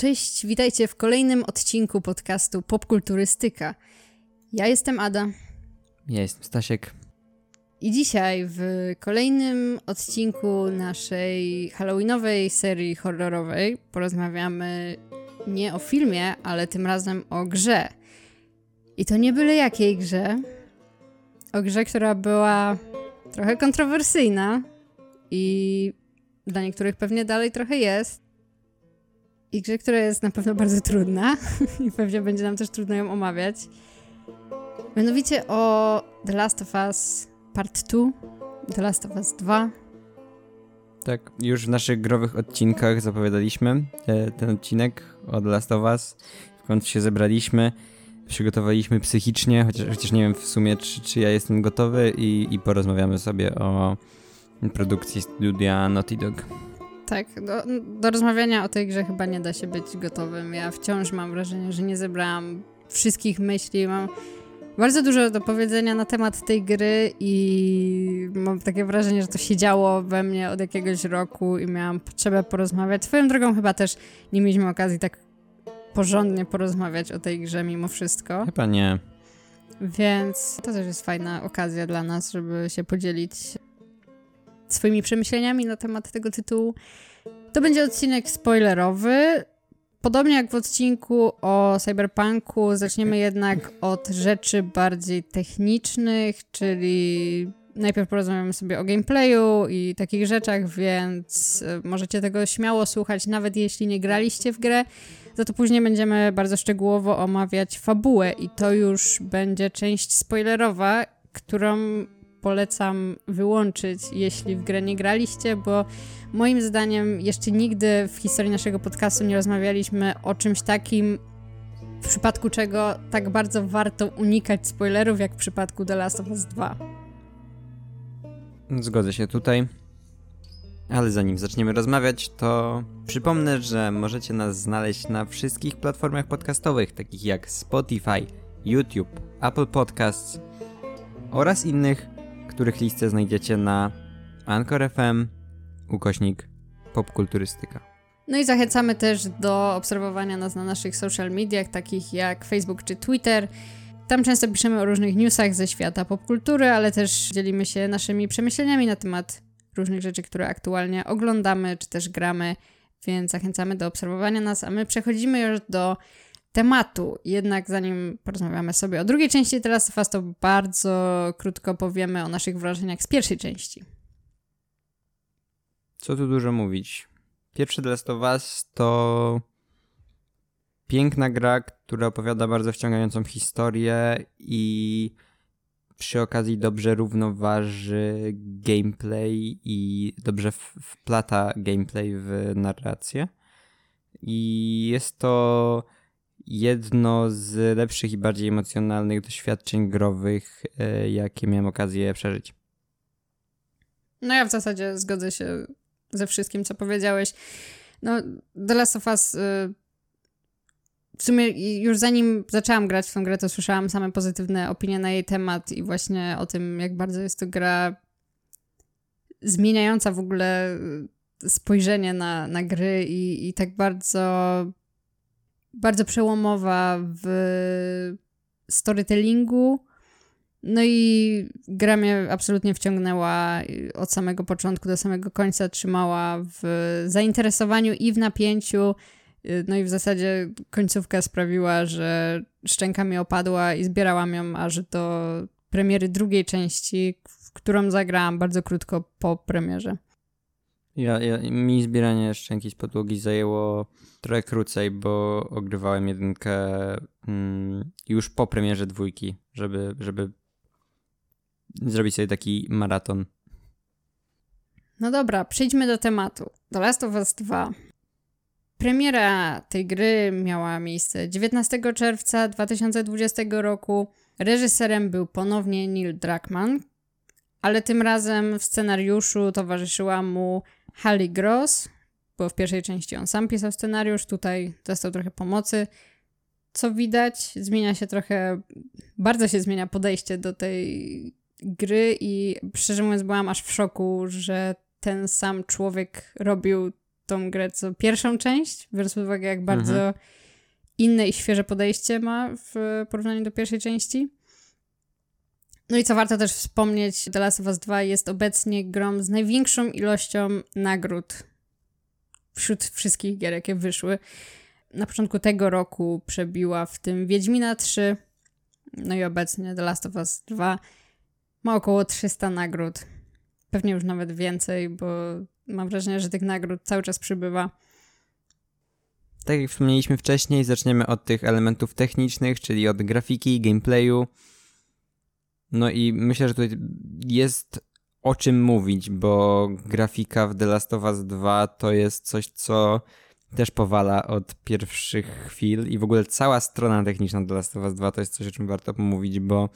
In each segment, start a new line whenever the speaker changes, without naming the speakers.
Cześć, witajcie w kolejnym odcinku podcastu Popkulturystyka. Ja jestem Ada.
Ja jestem Stasiek.
I dzisiaj w kolejnym odcinku naszej halloweenowej serii horrorowej porozmawiamy nie o filmie, ale tym razem o grze. I to nie byle jakiej grze. O grze, która była trochę kontrowersyjna i dla niektórych pewnie dalej trochę jest. I grze, która jest na pewno bardzo trudna i pewnie będzie nam też trudno ją omawiać. Mianowicie o The Last of Us Part 2, The Last of Us 2.
Tak, już w naszych growych odcinkach zapowiadaliśmy e, ten odcinek o The Last of Us. W końcu się zebraliśmy, przygotowaliśmy psychicznie, chociaż, chociaż nie wiem w sumie, czy, czy ja jestem gotowy i, i porozmawiamy sobie o produkcji studia Naughty Dog.
Tak, do, do rozmawiania o tej grze chyba nie da się być gotowym. Ja wciąż mam wrażenie, że nie zebrałam wszystkich myśli. Mam bardzo dużo do powiedzenia na temat tej gry i mam takie wrażenie, że to się działo we mnie od jakiegoś roku i miałam potrzebę porozmawiać. Swoją drogą chyba też nie mieliśmy okazji tak porządnie porozmawiać o tej grze mimo wszystko.
Chyba nie.
Więc to też jest fajna okazja dla nas, żeby się podzielić swoimi przemyśleniami na temat tego tytułu. To będzie odcinek spoilerowy. Podobnie jak w odcinku o Cyberpunku, zaczniemy jednak od rzeczy bardziej technicznych, czyli najpierw porozmawiamy sobie o gameplayu i takich rzeczach, więc e, możecie tego śmiało słuchać, nawet jeśli nie graliście w grę. Za to później będziemy bardzo szczegółowo omawiać fabułę i to już będzie część spoilerowa, którą polecam wyłączyć, jeśli w grę nie graliście, bo moim zdaniem jeszcze nigdy w historii naszego podcastu nie rozmawialiśmy o czymś takim, w przypadku czego tak bardzo warto unikać spoilerów, jak w przypadku The Last of Us 2.
Zgodzę się tutaj. Ale zanim zaczniemy rozmawiać, to przypomnę, że możecie nas znaleźć na wszystkich platformach podcastowych, takich jak Spotify, YouTube, Apple Podcasts oraz innych, których listę znajdziecie na Anchor FM, ukośnik popkulturystyka.
No i zachęcamy też do obserwowania nas na naszych social mediach, takich jak Facebook czy Twitter. Tam często piszemy o różnych newsach ze świata popkultury, ale też dzielimy się naszymi przemyśleniami na temat różnych rzeczy, które aktualnie oglądamy czy też gramy, więc zachęcamy do obserwowania nas, a my przechodzimy już do tematu. Jednak zanim porozmawiamy sobie o drugiej części teraz was to bardzo krótko powiemy o naszych wrażeniach z pierwszej części.
Co tu dużo mówić. Pierwszy The Last of Us to piękna gra, która opowiada bardzo wciągającą historię i przy okazji dobrze równoważy gameplay i dobrze wplata gameplay w narrację. I jest to jedno z lepszych i bardziej emocjonalnych doświadczeń growych, e, jakie miałem okazję przeżyć.
No ja w zasadzie zgodzę się ze wszystkim, co powiedziałeś. No, The Last of Us. Y, w sumie już zanim zaczęłam grać w tę grę, to słyszałam same pozytywne opinie na jej temat i właśnie o tym, jak bardzo jest to gra zmieniająca w ogóle spojrzenie na, na gry i, i tak bardzo bardzo przełomowa w storytellingu. No i gra mnie absolutnie wciągnęła od samego początku do samego końca, trzymała w zainteresowaniu i w napięciu. No i w zasadzie końcówka sprawiła, że szczęka mi opadła i zbierałam ją aż do premiery drugiej części, w którą zagrałam bardzo krótko po premierze.
Ja, ja, mi zbieranie szczęki z podłogi zajęło trochę krócej, bo ogrywałem jedynkę mm, już po premierze dwójki, żeby, żeby zrobić sobie taki maraton.
No dobra, przejdźmy do tematu. The Last of Us 2. Premiera tej gry miała miejsce 19 czerwca 2020 roku. Reżyserem był ponownie Neil Druckmann, ale tym razem w scenariuszu towarzyszyła mu Hallie Gross, bo w pierwszej części on sam pisał scenariusz, tutaj dostał trochę pomocy. Co widać, zmienia się trochę, bardzo się zmienia podejście do tej gry i szczerze mówiąc byłam aż w szoku, że ten sam człowiek robił tą grę co pierwszą część, biorąc pod uwagę, jak bardzo
Mhm.
inne i świeże podejście ma w porównaniu do pierwszej części. No i co warto też wspomnieć, The Last of Us 2 jest obecnie grą z największą ilością nagród wśród wszystkich gier, jakie wyszły. Na początku tego roku przebiła w tym Wiedźmina 3, no i obecnie The Last of Us 2 ma około 300 nagród. Pewnie już nawet więcej, bo mam wrażenie, że tych nagród cały czas przybywa.
Tak jak wspomnieliśmy wcześniej, zaczniemy od tych elementów technicznych, czyli od grafiki, gameplayu. No i myślę, że tutaj jest o czym mówić, bo grafika w The Last of Us 2 to jest coś, co też powala od pierwszych chwil i w ogóle cała strona techniczna The Last of Us 2 to jest coś, o czym warto pomówić, bo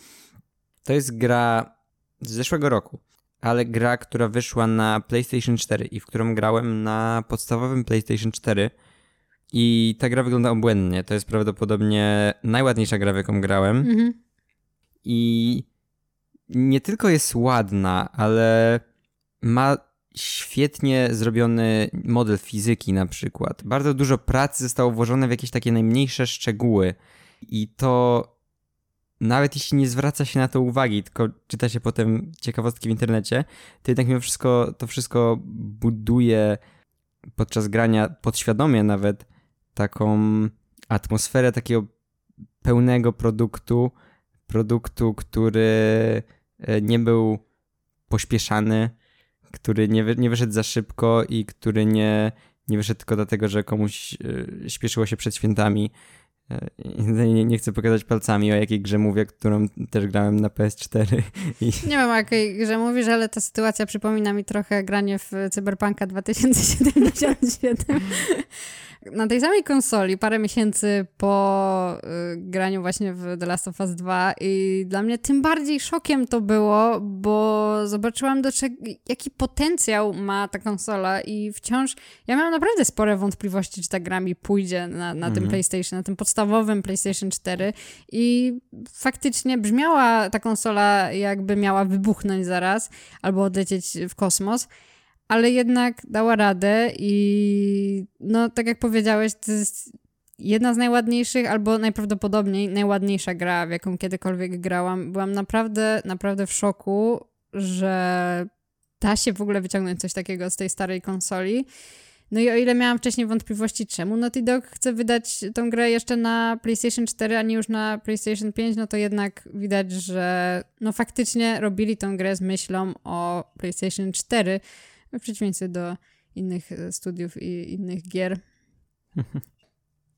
to jest gra z zeszłego roku, ale gra, która wyszła na PlayStation 4 i w którą grałem na podstawowym PlayStation 4 i ta gra wygląda obłędnie. To jest prawdopodobnie najładniejsza gra, w jaką grałem.
Mhm.
I nie tylko jest ładna, ale ma świetnie zrobiony model fizyki na przykład. Bardzo dużo pracy zostało włożone w jakieś takie najmniejsze szczegóły. I to nawet jeśli nie zwraca się na to uwagi, tylko czyta się potem ciekawostki w internecie, to jednak mimo wszystko to wszystko buduje podczas grania podświadomie nawet taką atmosferę takiego pełnego produktu, produktu, który nie był pośpieszany, który nie, nie wyszedł za szybko i który nie, nie wyszedł tylko dlatego, że komuś e, śpieszyło się przed świętami. E, Nie, nie chcę pokazać palcami, o jakiej grze mówię, którą też grałem na PS4. I
Nie wiem o jakiej grze mówisz, ale ta sytuacja przypomina mi trochę granie w Cyberpunka 2077. Na tej samej konsoli, parę miesięcy po y, graniu właśnie w The Last of Us 2 i dla mnie tym bardziej szokiem to było, bo zobaczyłam do czego, jaki potencjał ma ta konsola i wciąż ja miałam naprawdę spore wątpliwości, czy ta gra mi pójdzie na, na tym
Mhm.
PlayStation, na tym podstawowym PlayStation 4 i faktycznie brzmiała ta konsola jakby miała wybuchnąć zaraz albo odlecieć w kosmos, ale jednak dała radę i no tak jak powiedziałeś, to jest jedna z najładniejszych albo najprawdopodobniej najładniejsza gra, w jaką kiedykolwiek grałam. Byłam naprawdę, naprawdę w szoku, że da się w ogóle wyciągnąć coś takiego z tej starej konsoli. No i o ile miałam wcześniej wątpliwości, czemu Naughty Dog chce wydać tą grę jeszcze na PlayStation 4, a nie już na PlayStation 5, no to jednak widać, że no faktycznie robili tą grę z myślą o PlayStation 4, w przeciwieństwie do innych e, studiów i innych gier.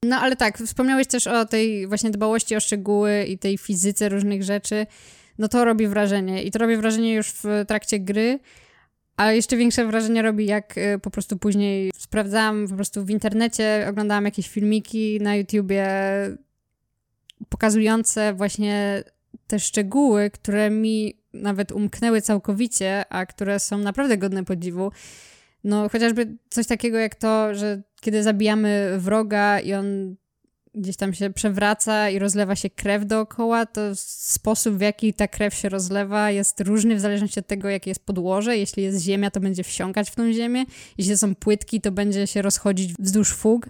No ale tak, wspomniałeś też o tej właśnie dbałości o szczegóły i tej fizyce różnych rzeczy. No to robi wrażenie i to robi wrażenie już w trakcie gry, a jeszcze większe wrażenie robi, jak y, po prostu później sprawdzałam po prostu w internecie, oglądałam jakieś filmiki na YouTubie pokazujące właśnie te szczegóły, które mi nawet umknęły całkowicie, a które są naprawdę godne podziwu. No chociażby coś takiego jak to, że kiedy zabijamy wroga i on gdzieś tam się przewraca i rozlewa się krew dookoła, to sposób, w jaki ta krew się rozlewa, jest różny w zależności od tego, jakie jest podłoże. Jeśli jest ziemia, to będzie wsiąkać w tą ziemię. Jeśli są płytki, to będzie się rozchodzić wzdłuż fug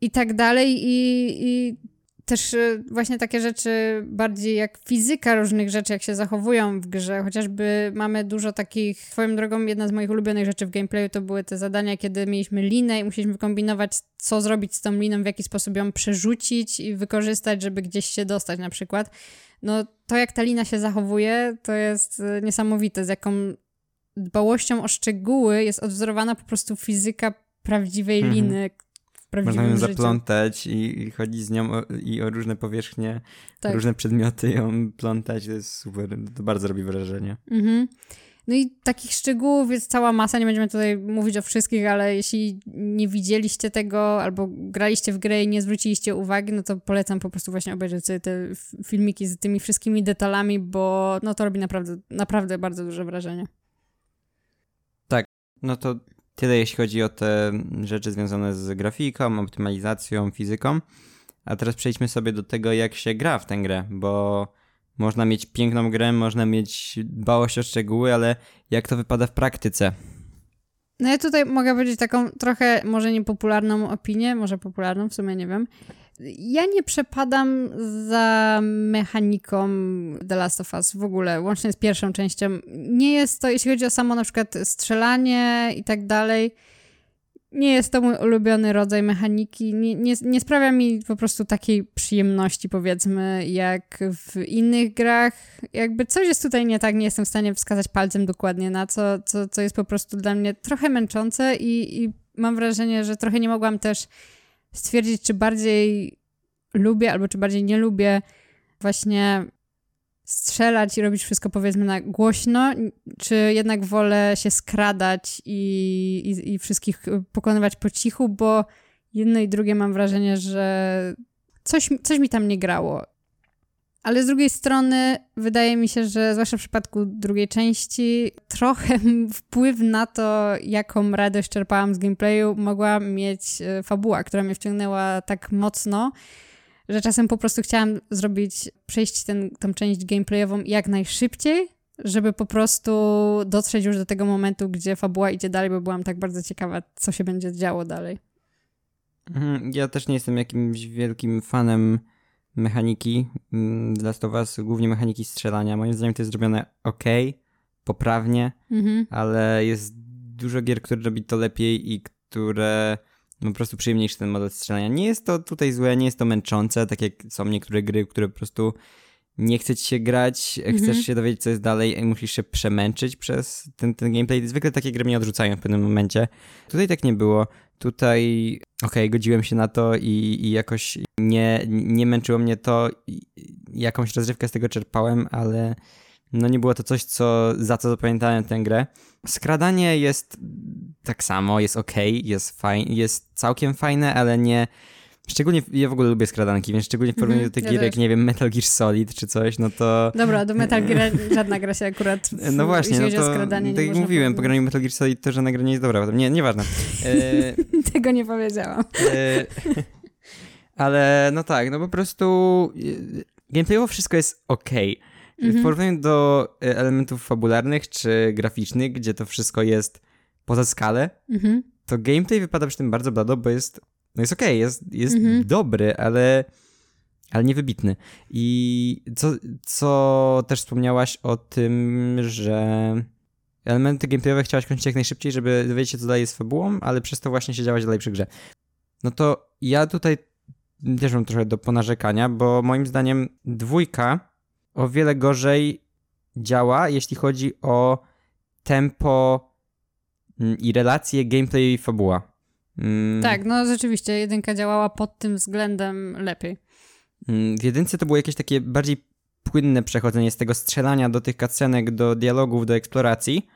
i tak dalej. I, i też y, właśnie takie rzeczy bardziej jak fizyka różnych rzeczy, jak się zachowują w grze. Chociażby mamy dużo takich, swoją drogą, jedna z moich ulubionych rzeczy w gameplayu to były te zadania, kiedy mieliśmy linę i musieliśmy kombinować, co zrobić z tą liną, w jaki sposób ją przerzucić i wykorzystać, żeby gdzieś się dostać na przykład. No to jak ta lina się zachowuje, to jest y, niesamowite, z jaką dbałością o szczegóły jest odwzorowana po prostu fizyka prawdziwej
Mhm.
liny
można ją zaplątać i, i chodzić z nią o, i o różne powierzchnie,
Tak.
różne przedmioty ją plątać. To jest super. To bardzo robi wrażenie.
Mhm. No i takich szczegółów jest cała masa, nie będziemy tutaj mówić o wszystkich, ale jeśli nie widzieliście tego albo graliście w grę i nie zwróciliście uwagi, no to polecam po prostu właśnie obejrzeć sobie te filmiki z tymi wszystkimi detalami, bo no to robi naprawdę, naprawdę bardzo duże wrażenie.
No to tyle jeśli chodzi o te rzeczy związane z grafiką, optymalizacją, fizyką. A teraz przejdźmy sobie do tego, jak się gra w tę grę, bo można mieć piękną grę, można mieć dbałość o szczegóły, ale jak to wypada w praktyce?
No ja tutaj mogę powiedzieć taką trochę może niepopularną opinię, może popularną, w sumie nie wiem. Ja nie przepadam za mechaniką The Last of Us w ogóle, łącznie z pierwszą częścią. Nie jest to, jeśli chodzi o samo na przykład strzelanie i tak dalej, nie jest to mój ulubiony rodzaj mechaniki. Nie, nie, nie sprawia mi po prostu takiej przyjemności, powiedzmy, jak w innych grach. Jakby coś jest tutaj nie tak, nie jestem w stanie wskazać palcem dokładnie na co, co, co jest po prostu dla mnie trochę męczące i, i mam wrażenie, że trochę nie mogłam też stwierdzić, czy bardziej lubię albo czy bardziej nie lubię właśnie strzelać i robić wszystko powiedzmy na głośno, czy jednak wolę się skradać i, i, i wszystkich pokonywać po cichu, bo jedno i drugie mam wrażenie, że coś, coś mi tam nie grało. Ale z drugiej strony wydaje mi się, że zwłaszcza w przypadku drugiej części trochę wpływ na to, jaką radość czerpałam z gameplayu mogła mieć e, fabuła, która mnie wciągnęła tak mocno, że czasem po prostu chciałam zrobić, przejść ten, tą część gameplayową jak najszybciej, żeby po prostu dotrzeć już do tego momentu, gdzie fabuła idzie dalej, bo byłam tak bardzo ciekawa, co się będzie działo dalej.
Mhm, ja też nie jestem jakimś wielkim fanem mechaniki mm, dla of Us, głównie mechaniki strzelania. Moim zdaniem to jest zrobione ok, poprawnie, mhm. ale jest dużo gier, które robi to lepiej i które no, po prostu przyjemniejszy ten model strzelania. Nie jest to tutaj złe, nie jest to męczące, tak jak są niektóre gry, które po prostu nie chce ci się grać, chcesz mhm. się dowiedzieć, co jest dalej i musisz się przemęczyć przez ten, ten gameplay. Zwykle takie gry mnie odrzucają w pewnym momencie. Tutaj tak nie było. Tutaj, okej, okay, godziłem się na to i, i jakoś nie, nie męczyło mnie to. Jakąś rozrywkę z tego czerpałem, ale no nie było to coś, co, za co zapamiętałem tę grę. Skradanie jest tak samo, jest ok, jest, jest całkiem fajne, ale nie... Szczególnie, ja w ogóle lubię skradanki, więc szczególnie w porównaniu mm, do tych ja gier, jak nie wiem, Metal Gear Solid czy coś, no to...
Dobra, do Metal Gear żadna gra się akurat w,
No właśnie, no to skradanie, tak jak mówiłem, po graniu Metal Gear Solid to żadna gra nie jest dobra, nie, nieważne.
E, Tego nie powiedziałam. E,
ale no tak, no po prostu e, gameplayowo wszystko jest ok. Mhm. W porównaniu do e, elementów fabularnych czy graficznych, gdzie to wszystko jest poza skalę, mhm. to gameplay wypada przy tym bardzo blado, bo jest, no jest okej, okay, jest, jest mhm. dobry, ale, ale niewybitny. I co, co też wspomniałaś o tym, że elementy gameplayowe chciałaś kończyć jak najszybciej, żeby dowiedzieć się, co dalej jest fabułą, ale przez to właśnie siedziałaś dalej przy grze. No to ja tutaj też mam trochę do ponarzekania, bo moim zdaniem dwójka o wiele gorzej działa, jeśli chodzi o tempo mm, i relacje gameplay i fabuła.
Mm. Tak, no rzeczywiście, jedynka działała pod tym względem lepiej.
Mm, w jedynce to było jakieś takie bardziej płynne przechodzenie z tego strzelania do tych cutscenek, do dialogów, do eksploracji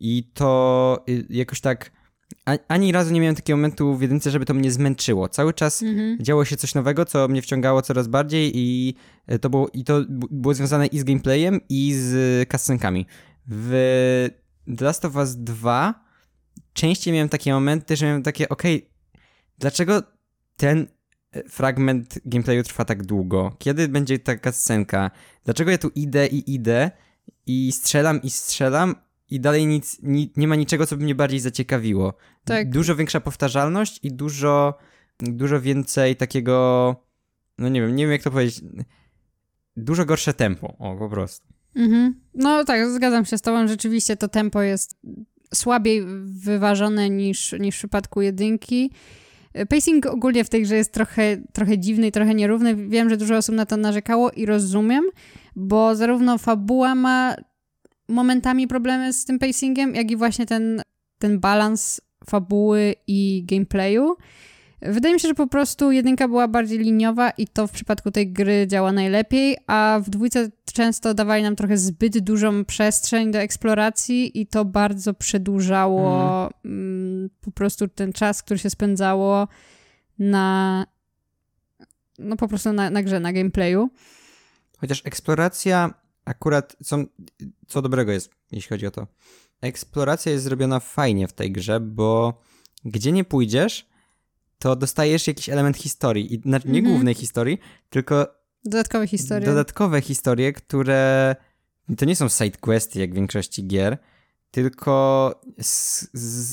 i to y, jakoś tak ani razu nie miałem takiego momentu w jedynce, żeby to mnie zmęczyło. Cały czas mhm. działo się coś nowego, co mnie wciągało coraz bardziej i e, to było, i to było związane i z gameplayem, i z cutscenkami. W The Last of Us 2 częściej miałem takie momenty, że miałem takie, okej, okay, dlaczego ten e, fragment gameplayu trwa tak długo? Kiedy będzie taka scenka? Dlaczego ja tu idę i idę i strzelam i strzelam, i dalej nic, ni, nie ma niczego, co by mnie bardziej zaciekawiło. Tak. Dużo większa powtarzalność i dużo, dużo więcej takiego, no nie wiem, nie wiem jak to powiedzieć, dużo gorsze tempo, o po prostu.
Mhm. No tak, zgadzam się z tobą, rzeczywiście to tempo jest słabiej wyważone niż, niż w przypadku jedynki. Pacing ogólnie w tej grze jest trochę, trochę dziwny i trochę nierówny. Wiem, że dużo osób na to narzekało i rozumiem, bo zarówno fabuła ma momentami problemy z tym pacingiem, jak i właśnie ten, ten balans fabuły i gameplayu. Wydaje mi się, że po prostu jedynka była bardziej liniowa i to w przypadku tej gry działa najlepiej, a w dwójce często dawali nam trochę zbyt dużą przestrzeń do eksploracji i to bardzo przedłużało mm. mm po prostu ten czas, który się spędzało na no po prostu na, na grze, na gameplayu.
Chociaż eksploracja akurat są, co dobrego jest, jeśli chodzi o to. Eksploracja jest zrobiona fajnie w tej grze, bo gdzie nie pójdziesz, to dostajesz jakiś element historii. I, znaczy nie mhm. głównej historii, tylko
dodatkowe historie.
Dodatkowe historie, które to nie są side questy jak w większości gier, tylko z,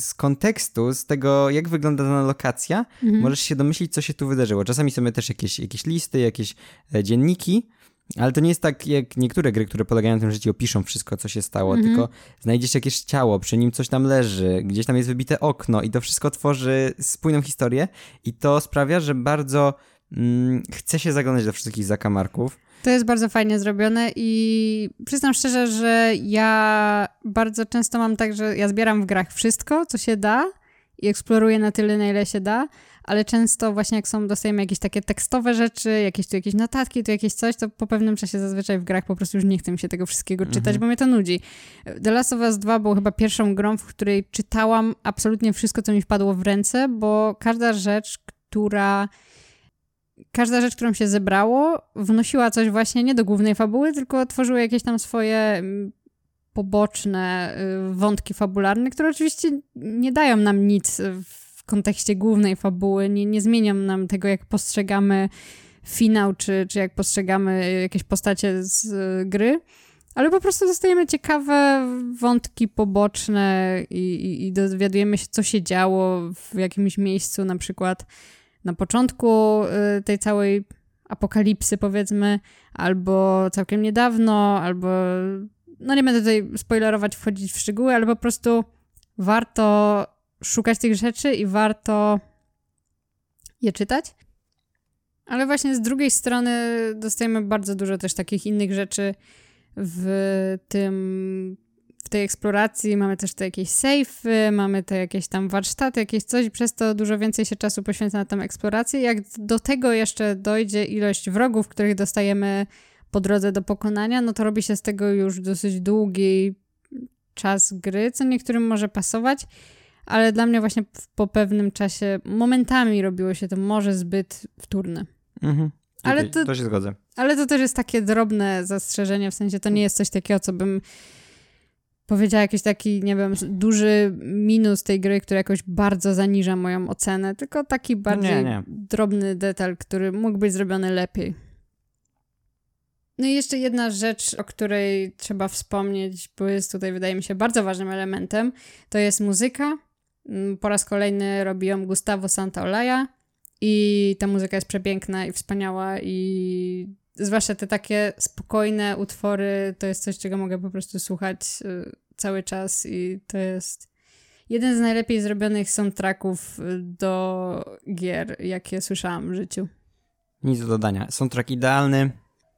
z kontekstu, z tego, jak wygląda dana lokacja, mhm. możesz się domyślić, co się tu wydarzyło. Czasami są też jakieś, jakieś listy, jakieś e, dzienniki, ale to nie jest tak jak niektóre gry, które polegają na tym, że ci opiszą wszystko, co się stało, mhm. tylko znajdziesz jakieś ciało, przy nim coś tam leży, gdzieś tam jest wybite okno i to wszystko tworzy spójną historię i to sprawia, że bardzo mm, chce się zaglądać do wszystkich zakamarków.
To jest bardzo fajnie zrobione i przyznam szczerze, że ja bardzo często mam tak, że ja zbieram w grach wszystko, co się da i eksploruję na tyle, na ile się da, ale często właśnie jak są, dostajemy jakieś takie tekstowe rzeczy, jakieś tu jakieś notatki, tu jakieś coś, to po pewnym czasie zazwyczaj w grach po prostu już nie chcę mi się tego wszystkiego czytać, mhm. bo mnie to nudzi. The Last of Us 2 był chyba pierwszą grą, w której czytałam absolutnie wszystko, co mi wpadło w ręce, bo każda rzecz, która każda rzecz, którą się zebrało, wnosiła coś właśnie nie do głównej fabuły, tylko tworzyły jakieś tam swoje mm, poboczne y, wątki fabularne, które oczywiście nie dają nam nic w kontekście głównej fabuły, nie, nie zmienią nam tego, jak postrzegamy finał, czy, czy jak postrzegamy jakieś postacie z y, gry, ale po prostu dostajemy ciekawe wątki poboczne i, i, i dowiadujemy się, co się działo w jakimś miejscu, na przykład na początku y, tej całej apokalipsy, powiedzmy, albo całkiem niedawno, albo. No nie będę tutaj spoilerować, wchodzić w szczegóły, ale po prostu warto szukać tych rzeczy i warto je czytać. Ale właśnie z drugiej strony dostajemy bardzo dużo też takich innych rzeczy w tym w tej eksploracji mamy też te jakieś sejfy, mamy te jakieś tam warsztaty, jakieś coś, przez to dużo więcej się czasu poświęca na tę eksplorację. Jak do tego jeszcze dojdzie ilość wrogów, których dostajemy po drodze do pokonania, no to robi się z tego już dosyć długi czas gry, co niektórym może pasować, ale dla mnie właśnie po pewnym czasie momentami robiło się to może zbyt wtórne.
Mhm. Ale to, to się zgodzę.
Ale to też jest takie drobne zastrzeżenie, w sensie to nie jest coś takiego, co bym powiedziała jakiś taki, nie wiem, duży minus tej gry, który jakoś bardzo zaniża moją ocenę, tylko taki bardziej nie, nie. drobny detal, który mógł być zrobiony lepiej. No i jeszcze jedna rzecz, o której trzeba wspomnieć, bo jest tutaj, wydaje mi się, bardzo ważnym elementem, to jest muzyka. Mm, po raz kolejny robi ją Gustavo Santaolalla i ta muzyka jest przepiękna i wspaniała i zwłaszcza te takie spokojne utwory, to jest coś, czego mogę po prostu słuchać y, cały czas i to jest jeden z najlepiej zrobionych soundtracków y, do gier, jakie słyszałam w życiu.
Nic do dodania. Soundtrack idealny,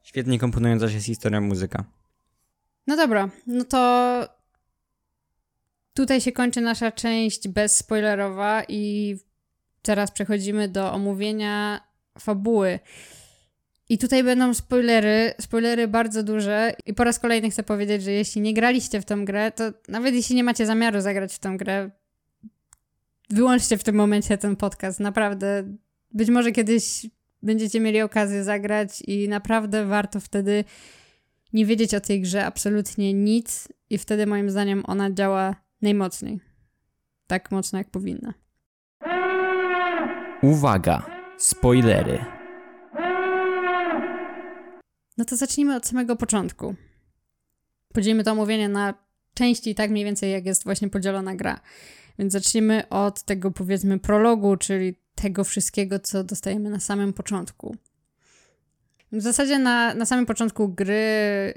świetnie komponująca się z historią muzyka.
No dobra, no to tutaj się kończy nasza część bezspoilerowa i teraz przechodzimy do omówienia fabuły. I tutaj będą spoilery, spoilery bardzo duże. I po raz kolejny chcę powiedzieć, że jeśli nie graliście w tą grę, to nawet jeśli nie macie zamiaru zagrać w tą grę, wyłączcie w tym momencie ten podcast. Naprawdę, być może kiedyś będziecie mieli okazję zagrać i naprawdę warto wtedy nie wiedzieć o tej grze absolutnie nic i wtedy moim zdaniem ona działa najmocniej. Tak mocno jak powinna.
Uwaga! Spoilery.
No to zacznijmy od samego początku. Podzielimy to omówienie na części tak mniej więcej jak jest właśnie podzielona gra. Więc zacznijmy od tego powiedzmy prologu, czyli tego wszystkiego, co dostajemy na samym początku. W zasadzie na, na samym początku gry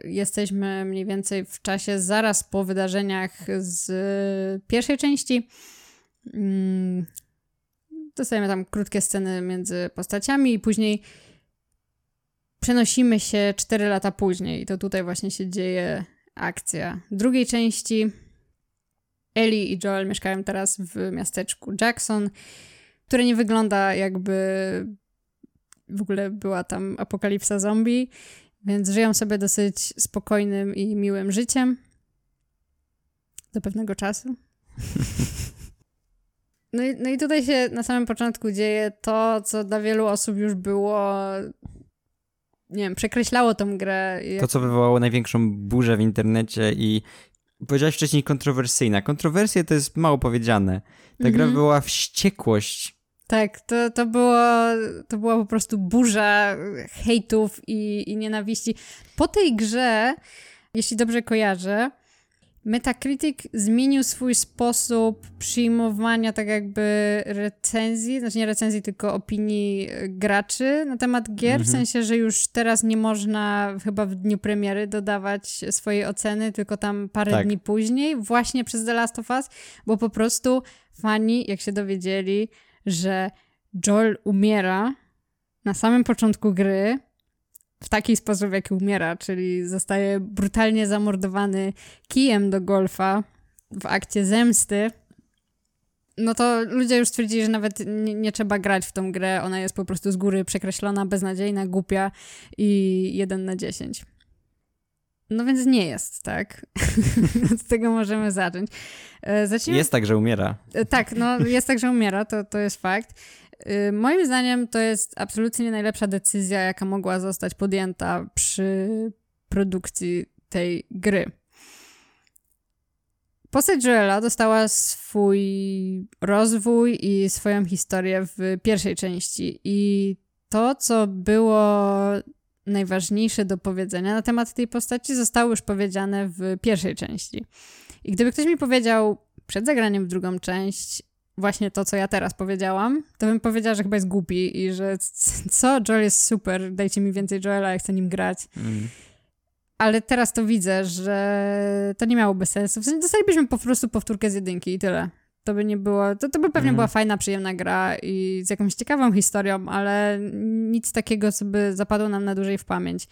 jesteśmy mniej więcej w czasie zaraz po wydarzeniach z pierwszej części. Mm, dostajemy tam krótkie sceny między postaciami i później przenosimy się 4 lata później to tutaj właśnie się dzieje akcja drugiej części. Ellie i Joel mieszkają teraz w miasteczku Jackson, które nie wygląda jakby w ogóle była tam apokalipsa zombie, więc żyją sobie dosyć spokojnym i miłym życiem. Do pewnego czasu. No i, no i tutaj się na samym początku dzieje to, co dla wielu osób już było nie wiem, przekreślało tą grę.
To, co wywołało największą burzę w internecie i powiedziałeś wcześniej kontrowersyjna. Kontrowersje to jest mało powiedziane. Ta gra mhm. była wściekłość.
Tak, to, to, było, to była po prostu burza hejtów i, i nienawiści. Po tej grze, jeśli dobrze kojarzę, Metacritic zmienił swój sposób przyjmowania tak jakby recenzji, znaczy nie recenzji, tylko opinii graczy na temat gier, mhm. w sensie, że już teraz nie można chyba w dniu premiery dodawać swojej oceny, tylko tam parę tak. dni później, właśnie przez The Last of Us, bo po prostu fani, jak się dowiedzieli, że Joel umiera na samym początku gry, w taki sposób, w jaki umiera, czyli zostaje brutalnie zamordowany kijem do golfa w akcie zemsty, no to ludzie już stwierdzili, że nawet nie, nie, trzeba grać w tą grę, ona jest po prostu z góry przekreślona, beznadziejna, głupia i jeden na dziesięć. No więc nie jest, tak? Od tego możemy zacząć.
E, zacznijmy... Jest tak, że umiera.
E, tak, no jest tak, że umiera, to, to jest fakt. Y, moim zdaniem to jest absolutnie najlepsza decyzja, jaka mogła zostać podjęta przy produkcji tej gry. Postać Joela dostała swój rozwój i swoją historię w pierwszej części i to, co było najważniejsze do powiedzenia na temat tej postaci, zostało już powiedziane w pierwszej części. I gdyby ktoś mi powiedział przed zagraniem w drugą część, właśnie to, co ja teraz powiedziałam, to bym powiedziała, że chyba jest głupi i że co, Joel jest super, dajcie mi więcej Joela, ja chcę nim grać. Mm. Ale teraz to widzę, że to nie miałoby sensu. W sensie dostalibyśmy po prostu powtórkę z jedynki i tyle. To by nie było, to, to by pewnie mm. była fajna, przyjemna gra i z jakąś ciekawą historią, ale nic takiego, co by zapadło nam na dłużej w pamięć.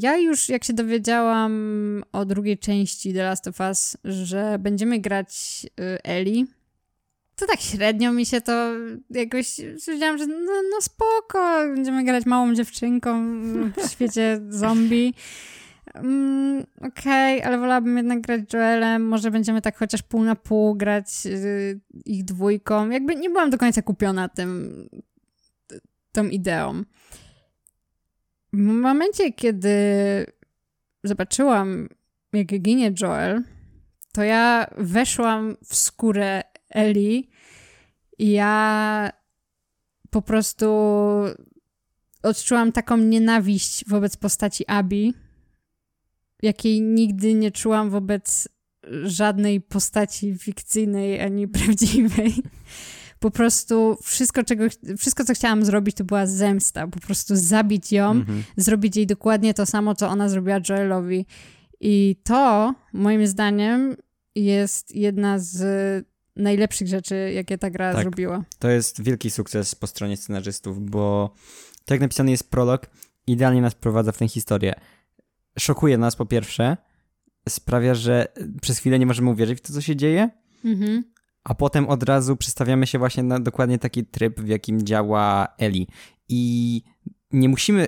Ja już, jak się dowiedziałam o drugiej części The Last of Us, że będziemy grać y, Ellie, to tak średnio mi się to jakoś stwierdziłam, że no, no spoko, będziemy grać małą dziewczynką w świecie zombie. Mm, Okej, okay, ale wolałabym jednak grać Joelem, może będziemy tak chociaż pół na pół grać y, ich dwójką. Jakby nie byłam do końca kupiona tym, tą ideą. W momencie, kiedy zobaczyłam, jak ginie Joel, to ja weszłam w skórę Eli i ja po prostu odczułam taką nienawiść wobec postaci Abi, jakiej nigdy nie czułam wobec żadnej postaci fikcyjnej ani prawdziwej. Po prostu wszystko, czego, wszystko, co chciałam zrobić, to była zemsta. Po prostu zabić ją, mhm. zrobić jej dokładnie to samo, co ona zrobiła Joelowi. I to, moim zdaniem, jest jedna z najlepszych rzeczy, jakie ta gra tak, zrobiła.
To jest wielki sukces po stronie scenarzystów, bo tak napisany jest prolog, idealnie nas prowadza w tę historię. Szokuje nas po pierwsze, sprawia, że przez chwilę nie możemy uwierzyć w to, co się dzieje, mhm. a potem od razu przestawiamy się właśnie na dokładnie taki tryb, w jakim działa Eli. I nie musimy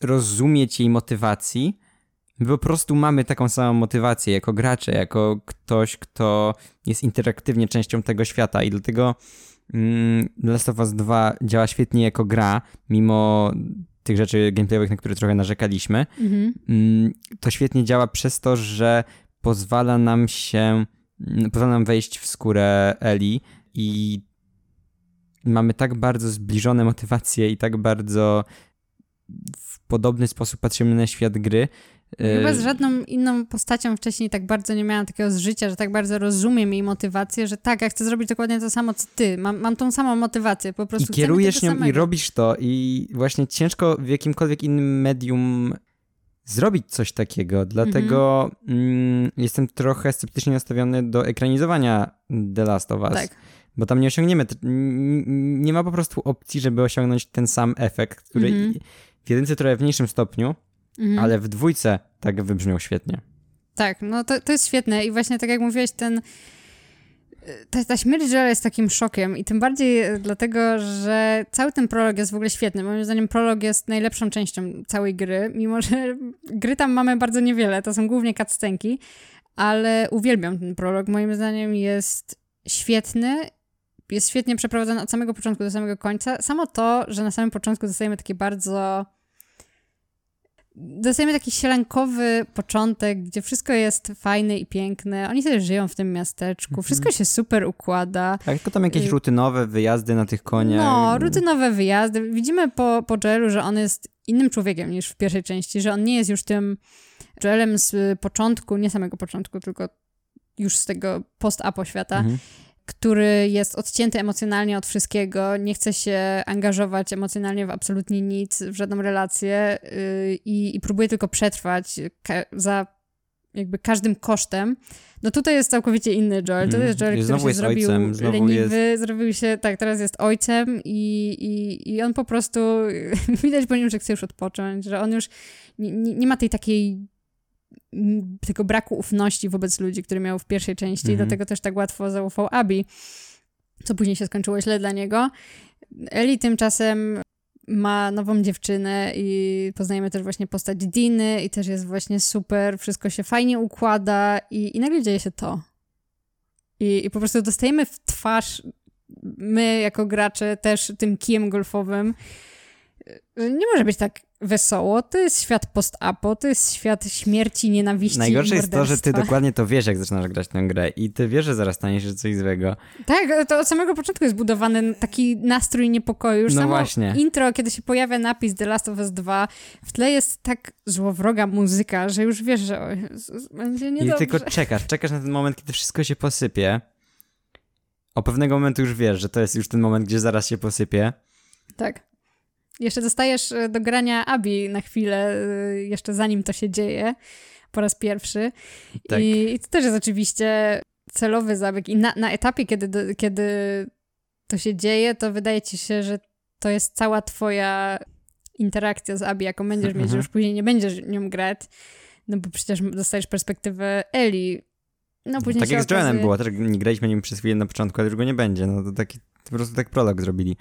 rozumieć jej motywacji, My po prostu mamy taką samą motywację jako gracze, jako ktoś, kto jest interaktywnie częścią tego świata i dlatego mm, Last of Us 2 działa świetnie jako gra, mimo tych rzeczy gameplayowych, na które trochę narzekaliśmy. Mhm. Mm, to świetnie działa przez to, że pozwala nam się, mm, pozwala nam wejść w skórę Eli i mamy tak bardzo zbliżone motywacje i tak bardzo w podobny sposób patrzymy na świat gry,
Chyba z y, żadną inną postacią wcześniej tak bardzo nie miałam takiego zżycia, że tak bardzo rozumiem jej motywację, że tak, ja chcę zrobić dokładnie to samo, co ty. Mam, mam tą samą motywację, po prostu.
I kierujesz nią samego. i robisz to i właśnie ciężko w jakimkolwiek innym medium zrobić coś takiego, dlatego mhm. mm, jestem trochę sceptycznie nastawiony do ekranizowania The Last of Us. Tak. Bo tam nie osiągniemy, nie ma po prostu opcji, żeby osiągnąć ten sam efekt, który mhm. w jedynce trochę w mniejszym stopniu, Mhm. Ale w dwójce tak wybrzmiał świetnie.
Tak, no to, to jest świetne i właśnie tak jak mówiłeś, ten ta, ta śmierć Joela jest takim szokiem i tym bardziej dlatego, że cały ten prolog jest w ogóle świetny. Moim zdaniem prolog jest najlepszą częścią całej gry, mimo że gry tam mamy bardzo niewiele, to są głównie cutscenki, ale uwielbiam ten prolog. Moim zdaniem jest świetny, jest świetnie przeprowadzony od samego początku do samego końca. Samo to, że na samym początku dostajemy takie bardzo dostajemy taki sielankowy początek, gdzie wszystko jest fajne i piękne. Oni sobie żyją w tym miasteczku, mhm. wszystko się super układa.
Tak, tylko tam jakieś y, rutynowe wyjazdy na tych koniach.
No, rutynowe wyjazdy. Widzimy po, po Joelu, że on jest innym człowiekiem niż w pierwszej części, że on nie jest już tym Joelem z początku, nie samego początku, tylko już z tego post-apo świata, mhm. Który jest odcięty emocjonalnie od wszystkiego, nie chce się angażować emocjonalnie w absolutnie nic, w żadną relację yy, i, i próbuje tylko przetrwać za jakby każdym kosztem, no tutaj jest całkowicie inny Joel. To jest Joel, który się zrobił ojcem, leniwy, jest... zrobił się, tak, teraz jest ojcem i, i, i on po prostu, widać po nim, że chce już odpocząć, że on już nie, nie ma tej takiej tego braku ufności wobec ludzi, który miał w pierwszej części, -hmm. dlatego też tak łatwo zaufał Abi, co później się skończyło źle dla niego. Eli tymczasem ma nową dziewczynę i poznajemy też właśnie postać Diny i też jest właśnie super, wszystko się fajnie układa i, i nagle dzieje się to. I, I po prostu dostajemy w twarz my jako gracze też tym kijem golfowym. Nie może być tak wesoło. To jest świat post-apo, to jest świat śmierci, nienawiści
Najgorsze jest to, że ty dokładnie to wiesz, jak zaczynasz grać tę grę i ty wiesz, że zaraz stanie się coś złego.
Tak, to od samego początku jest budowany taki nastrój niepokoju. Już no samo właśnie. intro, kiedy się pojawia napis The Last of Us 2, w tle jest tak złowroga muzyka, że już wiesz, że o, będzie niedobrze.
I tylko czekasz, czekasz na ten moment, kiedy wszystko się posypie. O pewnego momentu już wiesz, że to jest już ten moment, gdzie zaraz się posypie.
Tak. Jeszcze dostajesz e, do grania Abi na chwilę, e, jeszcze zanim to się dzieje, po raz pierwszy. Tak. I, I, to też jest oczywiście celowy zabieg. I na, na etapie, kiedy, kiedy to się dzieje, to wydaje ci się, że to jest cała twoja interakcja z Abi, jaką będziesz mieć, że już później nie będziesz nią grać, no bo przecież dostajesz perspektywę Eli.
No później Tak jak z Joanem było, też nie graliśmy nim przez chwilę na początku, ale już go nie będzie. No to taki, po prostu tak prolog zrobili.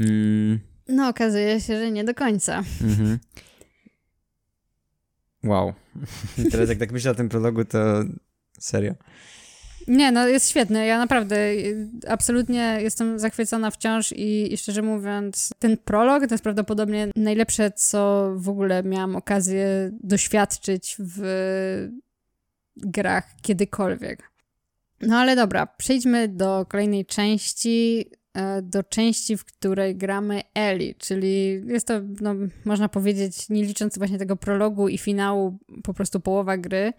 Mm.
No, okazuje się, że nie do końca. Mhm.
Wow. Teraz jak tak myślę o tym prologu, to serio.
Nie, no jest świetny. Ja naprawdę absolutnie jestem zachwycona wciąż i, i, szczerze mówiąc, ten prolog to jest prawdopodobnie najlepsze, co w ogóle miałam okazję doświadczyć w grach kiedykolwiek. No ale dobra, przejdźmy do kolejnej części. E, do części, w której gramy Eli, czyli jest to, no, można powiedzieć, nie licząc właśnie tego prologu i finału, po prostu połowa gry.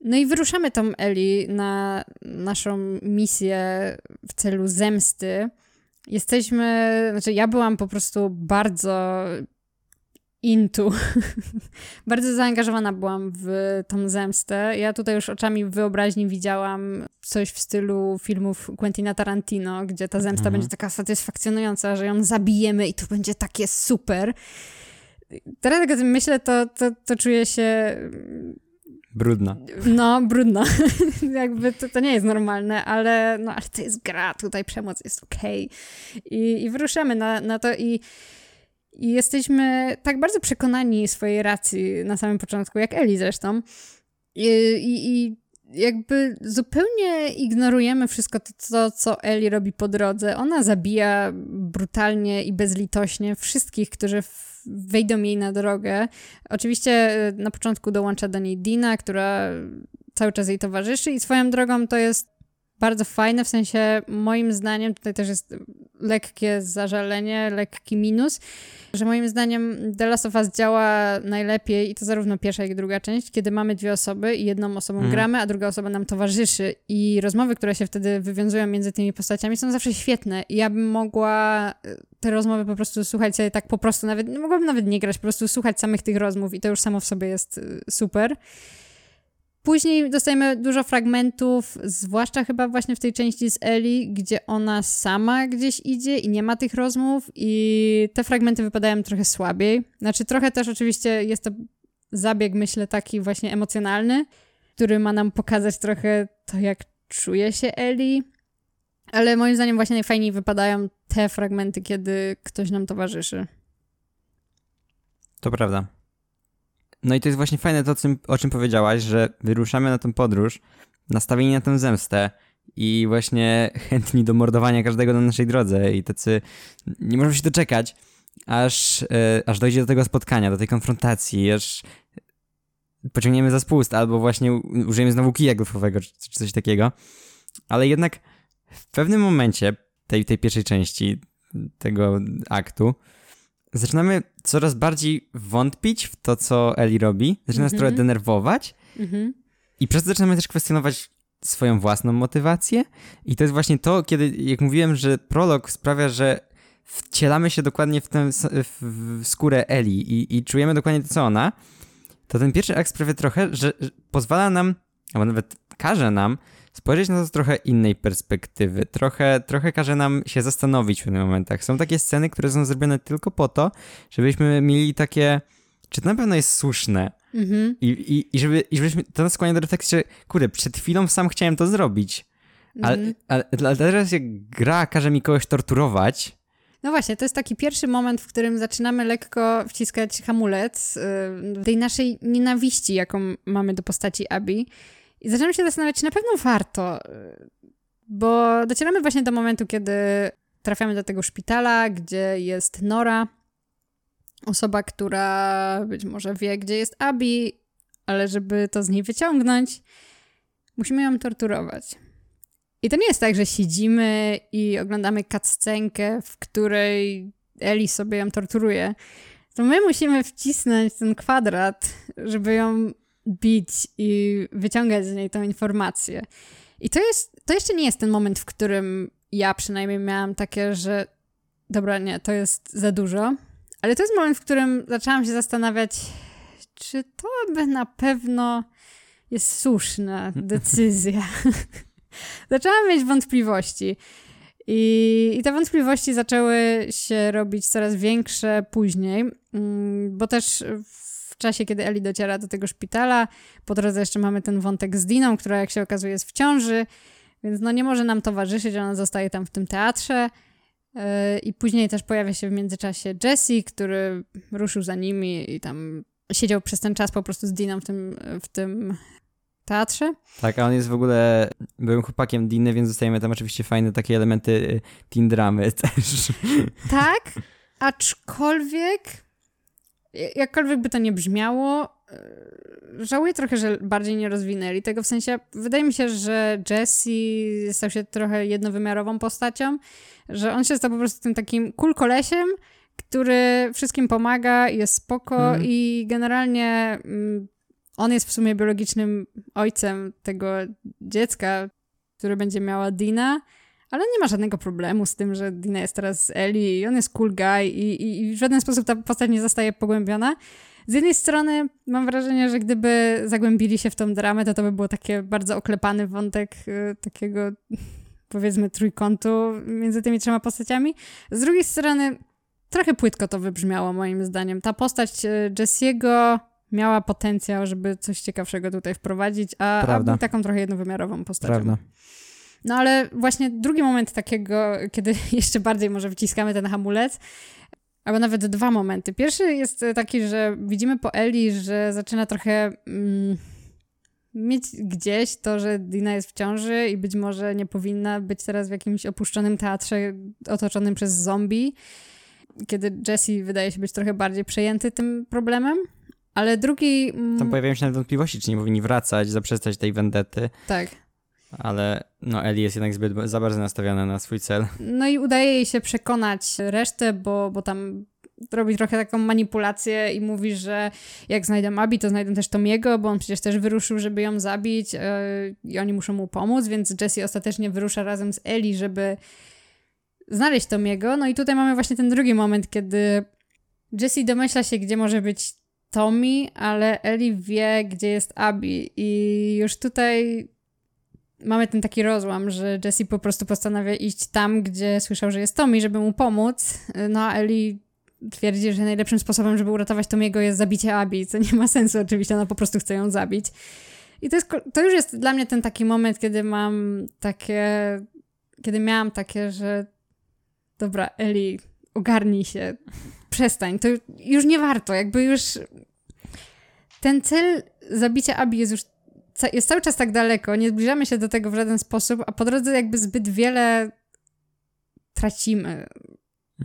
No i wyruszamy tą Eli na naszą misję w celu zemsty. Jesteśmy, znaczy ja byłam po prostu bardzo into. Bardzo zaangażowana byłam w tą zemstę. Ja tutaj już oczami wyobraźni widziałam coś w stylu filmów Quentina Tarantino, gdzie ta zemsta mhm. będzie taka satysfakcjonująca, że ją zabijemy i to będzie takie super. Teraz jak o tym myślę, to, to, to czuję się...
Brudna.
No, brudna. Jakby to, to nie jest normalne, ale, no, ale to jest gra, tutaj przemoc jest okej. Okay. I, I wyruszamy na, na to i i jesteśmy tak bardzo przekonani swojej racji na samym początku, jak Eli zresztą. I, i, i jakby zupełnie ignorujemy wszystko to, to, co Eli robi po drodze. Ona zabija brutalnie i bezlitośnie wszystkich, którzy wejdą jej na drogę. Oczywiście e, na początku dołącza do niej Dina, która cały czas jej towarzyszy i swoją drogą to jest bardzo fajne, w sensie moim zdaniem, tutaj też jest lekkie zażalenie, lekki minus, że moim zdaniem The Last of Us działa najlepiej i to zarówno pierwsza, jak i druga część, kiedy mamy dwie osoby i jedną osobą mm. gramy, a druga osoba nam towarzyszy i rozmowy, które się wtedy wywiązują między tymi postaciami są zawsze świetne i ja bym mogła e, te rozmowy po prostu słuchać sobie tak po prostu, nawet, mogłabym nawet nie grać, po prostu słuchać samych tych rozmów i to już samo w sobie jest e, super. Później dostajemy dużo fragmentów, zwłaszcza chyba właśnie w tej części z Eli, gdzie ona sama gdzieś idzie i nie ma tych rozmów i te fragmenty wypadają trochę słabiej. Znaczy trochę też oczywiście jest to zabieg, myślę, taki właśnie emocjonalny, który ma nam pokazać trochę to, jak czuje się Eli, ale moim zdaniem właśnie najfajniej wypadają te fragmenty, kiedy ktoś nam towarzyszy.
To prawda. No i to jest właśnie fajne to, o czym powiedziałaś, że wyruszamy na tę podróż, nastawieni na tę zemstę i właśnie chętni do mordowania każdego na naszej drodze i tacy nie możemy się doczekać, aż, e, aż dojdzie do tego spotkania, do tej konfrontacji, aż pociągniemy za spust albo właśnie użyjemy znowu kija golfowego czy, czy coś takiego. Ale jednak w pewnym momencie tej, tej pierwszej części tego aktu zaczynamy coraz bardziej wątpić w to, co Eli robi. Zaczyna nas mm -hmm. trochę denerwować. Mm -hmm. I przez to zaczynamy też kwestionować swoją własną motywację. I to jest właśnie to, kiedy, jak mówiłem, że prolog sprawia, że wcielamy się dokładnie w tę w skórę Eli i, i czujemy dokładnie to, co ona, to ten pierwszy akt sprawia trochę, że, że pozwala nam, albo nawet każe nam spojrzeć na to z trochę innej perspektywy. Trochę, trochę każe nam się zastanowić w pewnych momentach. Są takie sceny, które są zrobione tylko po to, żebyśmy mieli takie, czy to na pewno jest słuszne? Mhm. I, i, i, żeby, I żebyśmy to nas skłania do refleksji, że kurde, przed chwilą sam chciałem to zrobić. Ale, mhm. ale, ale teraz jak gra każe mi kogoś torturować,
no właśnie, to jest taki pierwszy moment, w którym zaczynamy lekko wciskać hamulec yy, tej naszej nienawiści, jaką mamy do postaci Abi. I zaczynamy się zastanawiać, czy na pewno warto, yy, bo docieramy właśnie do momentu, kiedy trafiamy do tego szpitala, gdzie jest Nora, osoba, która być może wie, gdzie jest Abi, ale żeby to z niej wyciągnąć, musimy ją torturować. I to nie jest tak, że siedzimy i oglądamy cutscenkę, w której Eli sobie ją torturuje. To my musimy wcisnąć ten kwadrat, żeby ją bić i wyciągać z niej tą informację. I to jest, to jeszcze nie jest ten moment, w którym ja przynajmniej miałam takie, że dobra, nie, to jest za dużo. Ale to jest moment, w którym zaczęłam się zastanawiać, czy to by na pewno jest słuszna decyzja. zaczęłam mieć wątpliwości. I, I te wątpliwości zaczęły się robić coraz większe później, mm, bo też czasie, kiedy Eli dociera do tego szpitala, po drodze jeszcze mamy ten wątek z Diną, która jak się okazuje jest w ciąży, więc no nie może nam towarzyszyć, ona zostaje tam w tym teatrze. E, I później też pojawia się w międzyczasie Jesse, który ruszył za nimi i tam siedział przez ten czas po prostu z Diną w tym, w tym teatrze.
Tak, a on jest w ogóle byłym chłopakiem Diny, więc dostajemy tam oczywiście fajne takie elementy y, teen dramy też.
Tak, aczkolwiek jakkolwiek by to nie brzmiało, y, żałuję trochę, że bardziej nie rozwinęli tego, w sensie wydaje mi się, że Jesse stał się trochę jednowymiarową postacią, że on się stał po prostu tym takim cool kolesiem, który wszystkim pomaga, jest spoko hmm. i generalnie mm, on jest w sumie biologicznym ojcem tego dziecka, które będzie miała Dina, ale nie ma żadnego problemu z tym, że Dina jest teraz z Eli i on jest cool guy i, i, i w żaden sposób ta postać nie zostaje pogłębiona. Z jednej strony mam wrażenie, że gdyby zagłębili się w tą dramę, to to by było takie bardzo oklepany wątek y, takiego powiedzmy trójkątu między tymi trzema postaciami. Z drugiej strony trochę płytko to wybrzmiało moim zdaniem. Ta postać y, Jesse'ego miała potencjał, żeby coś ciekawszego tutaj wprowadzić, a, a był taką trochę jednowymiarową postacią. Prawda. No ale właśnie drugi moment takiego, kiedy jeszcze bardziej może wciskamy ten hamulec, albo nawet dwa momenty. Pierwszy jest taki, że widzimy po Eli, że zaczyna trochę mm, mieć gdzieś to, że Dina jest w ciąży i być może nie powinna być teraz w jakimś opuszczonym teatrze otoczonym przez zombie, kiedy Jesse wydaje się być trochę bardziej przejęty tym problemem. Ale drugi...
Mm, Tam pojawiają się nawet wątpliwości, czy nie powinni wracać, zaprzestać tej wendety.
Tak.
Ale no Eli jest jednak zbyt za bardzo nastawiona na swój cel.
No i udaje jej się przekonać resztę, bo, bo tam robi trochę taką manipulację i mówi, że jak znajdę Abi, to znajdę też Tomiego, bo on przecież też wyruszył, żeby ją zabić yy, i oni muszą mu pomóc, więc Jesse ostatecznie wyrusza razem z Eli, żeby znaleźć Tomiego. No i tutaj mamy właśnie ten drugi moment, kiedy Jesse domyśla się, gdzie może być Tommy, ale Eli wie, gdzie jest Abby i już tutaj mamy ten taki rozłam, że Jesse po prostu postanawia iść tam, gdzie słyszał, że jest Tommy, żeby mu pomóc, no a Eli twierdzi, że najlepszym sposobem, żeby uratować Tomiego jest zabicie Abby, co nie ma sensu oczywiście, ona po prostu chce ją zabić. I to, jest, to już jest dla mnie ten taki moment, kiedy mam takie, kiedy miałam takie, że dobra, Eli, ogarnij się, przestań, to już nie warto, jakby już ten cel zabicia Abi jest już jest cały czas tak daleko, nie zbliżamy się do tego w żaden sposób, a po drodze jakby zbyt wiele tracimy.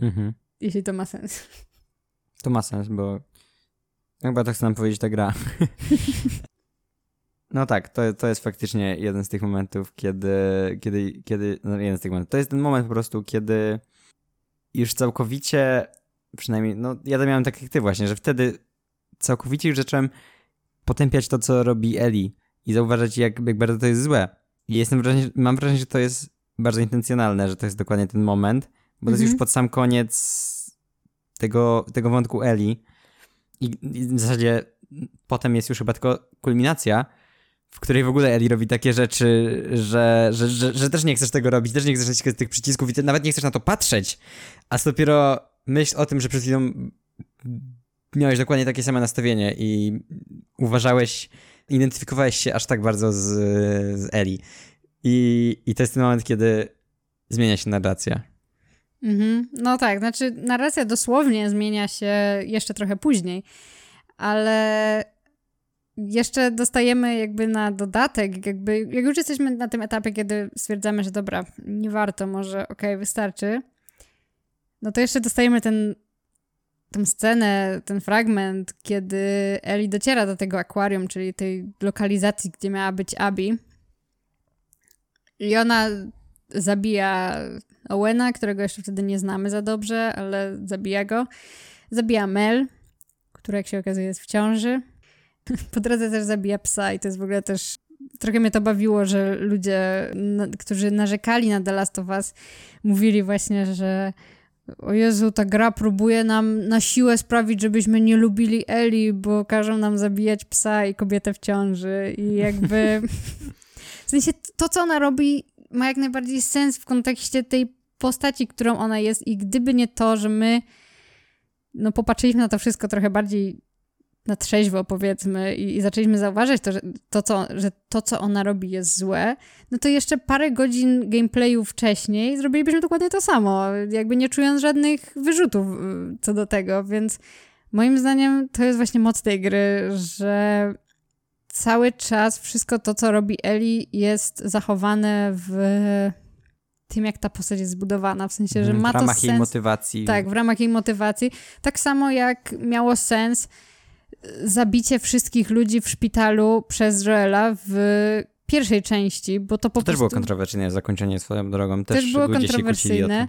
Mhm. Jeśli to ma sens.
To ma sens, bo chyba to chce nam powiedzieć ta gra. No tak, to, to jest faktycznie jeden z tych momentów, kiedy, kiedy, kiedy, no jeden z tych momentów, to jest ten moment po prostu, kiedy już całkowicie, przynajmniej, no ja to miałem tak jak ty właśnie, że wtedy całkowicie już zacząłem potępiać to, co robi Eli i zauważać, jak, jak bardzo to jest złe. I jestem wrażenie, mam wrażenie, że to jest bardzo intencjonalne, że to jest dokładnie ten moment, bo to jest już
Mhm.
pod sam koniec tego, tego wątku Eli. I, I w zasadzie potem jest już chyba tylko kulminacja, w której w ogóle Eli robi takie rzeczy, że, że, że, że też nie chcesz tego robić, też nie chcesz naciskać tych przycisków i nawet nie chcesz na to patrzeć. A dopiero myśl o tym, że przed chwilą miałeś dokładnie takie same nastawienie i uważałeś, identyfikowałeś się aż tak bardzo z, z Eli. I, I to jest ten moment, kiedy zmienia się narracja.
Mhm. No tak, znaczy narracja dosłownie zmienia się jeszcze trochę później, ale jeszcze dostajemy jakby na dodatek, jakby jak już jesteśmy na tym etapie, kiedy stwierdzamy, że dobra, nie warto, może okej, wystarczy, no to jeszcze dostajemy ten tą scenę, ten fragment, kiedy Eli dociera do tego akwarium, czyli tej lokalizacji, gdzie miała być Abby. I ona zabija Owena, którego jeszcze wtedy nie znamy za dobrze, ale zabija go. Zabija Mel, która jak się okazuje jest w ciąży. Po drodze też zabija psa i to jest w ogóle też... Trochę mnie to bawiło, że ludzie, którzy narzekali na The Last of Us, mówili właśnie, że o Jezu, ta gra próbuje nam na siłę sprawić, żebyśmy nie lubili Eli, bo każą nam zabijać psa i kobietę w ciąży i jakby... W sensie to, co ona robi, ma jak najbardziej sens w kontekście tej postaci, którą ona jest i gdyby nie to, że my no popatrzyliśmy na to wszystko trochę bardziej na trzeźwo powiedzmy i, i zaczęliśmy zauważać to że, to, co, że to, co ona robi jest złe, no to jeszcze parę godzin gameplayu wcześniej zrobilibyśmy dokładnie to samo, jakby nie czując żadnych wyrzutów y, co do tego, więc moim zdaniem to jest właśnie moc tej gry, że cały czas wszystko to, co robi Eli jest zachowane w tym, jak ta postać jest zbudowana, w sensie, że
Mhm,
ma
w ramach
to
jej
sens.
motywacji.
Tak, w ramach jej motywacji. Tak samo jak miało sens zabicie wszystkich ludzi w szpitalu przez Joela w pierwszej części, bo to po
To też
prostu...
było kontrowersyjne zakończenie swoją drogą. Też,
też było kontrowersyjne.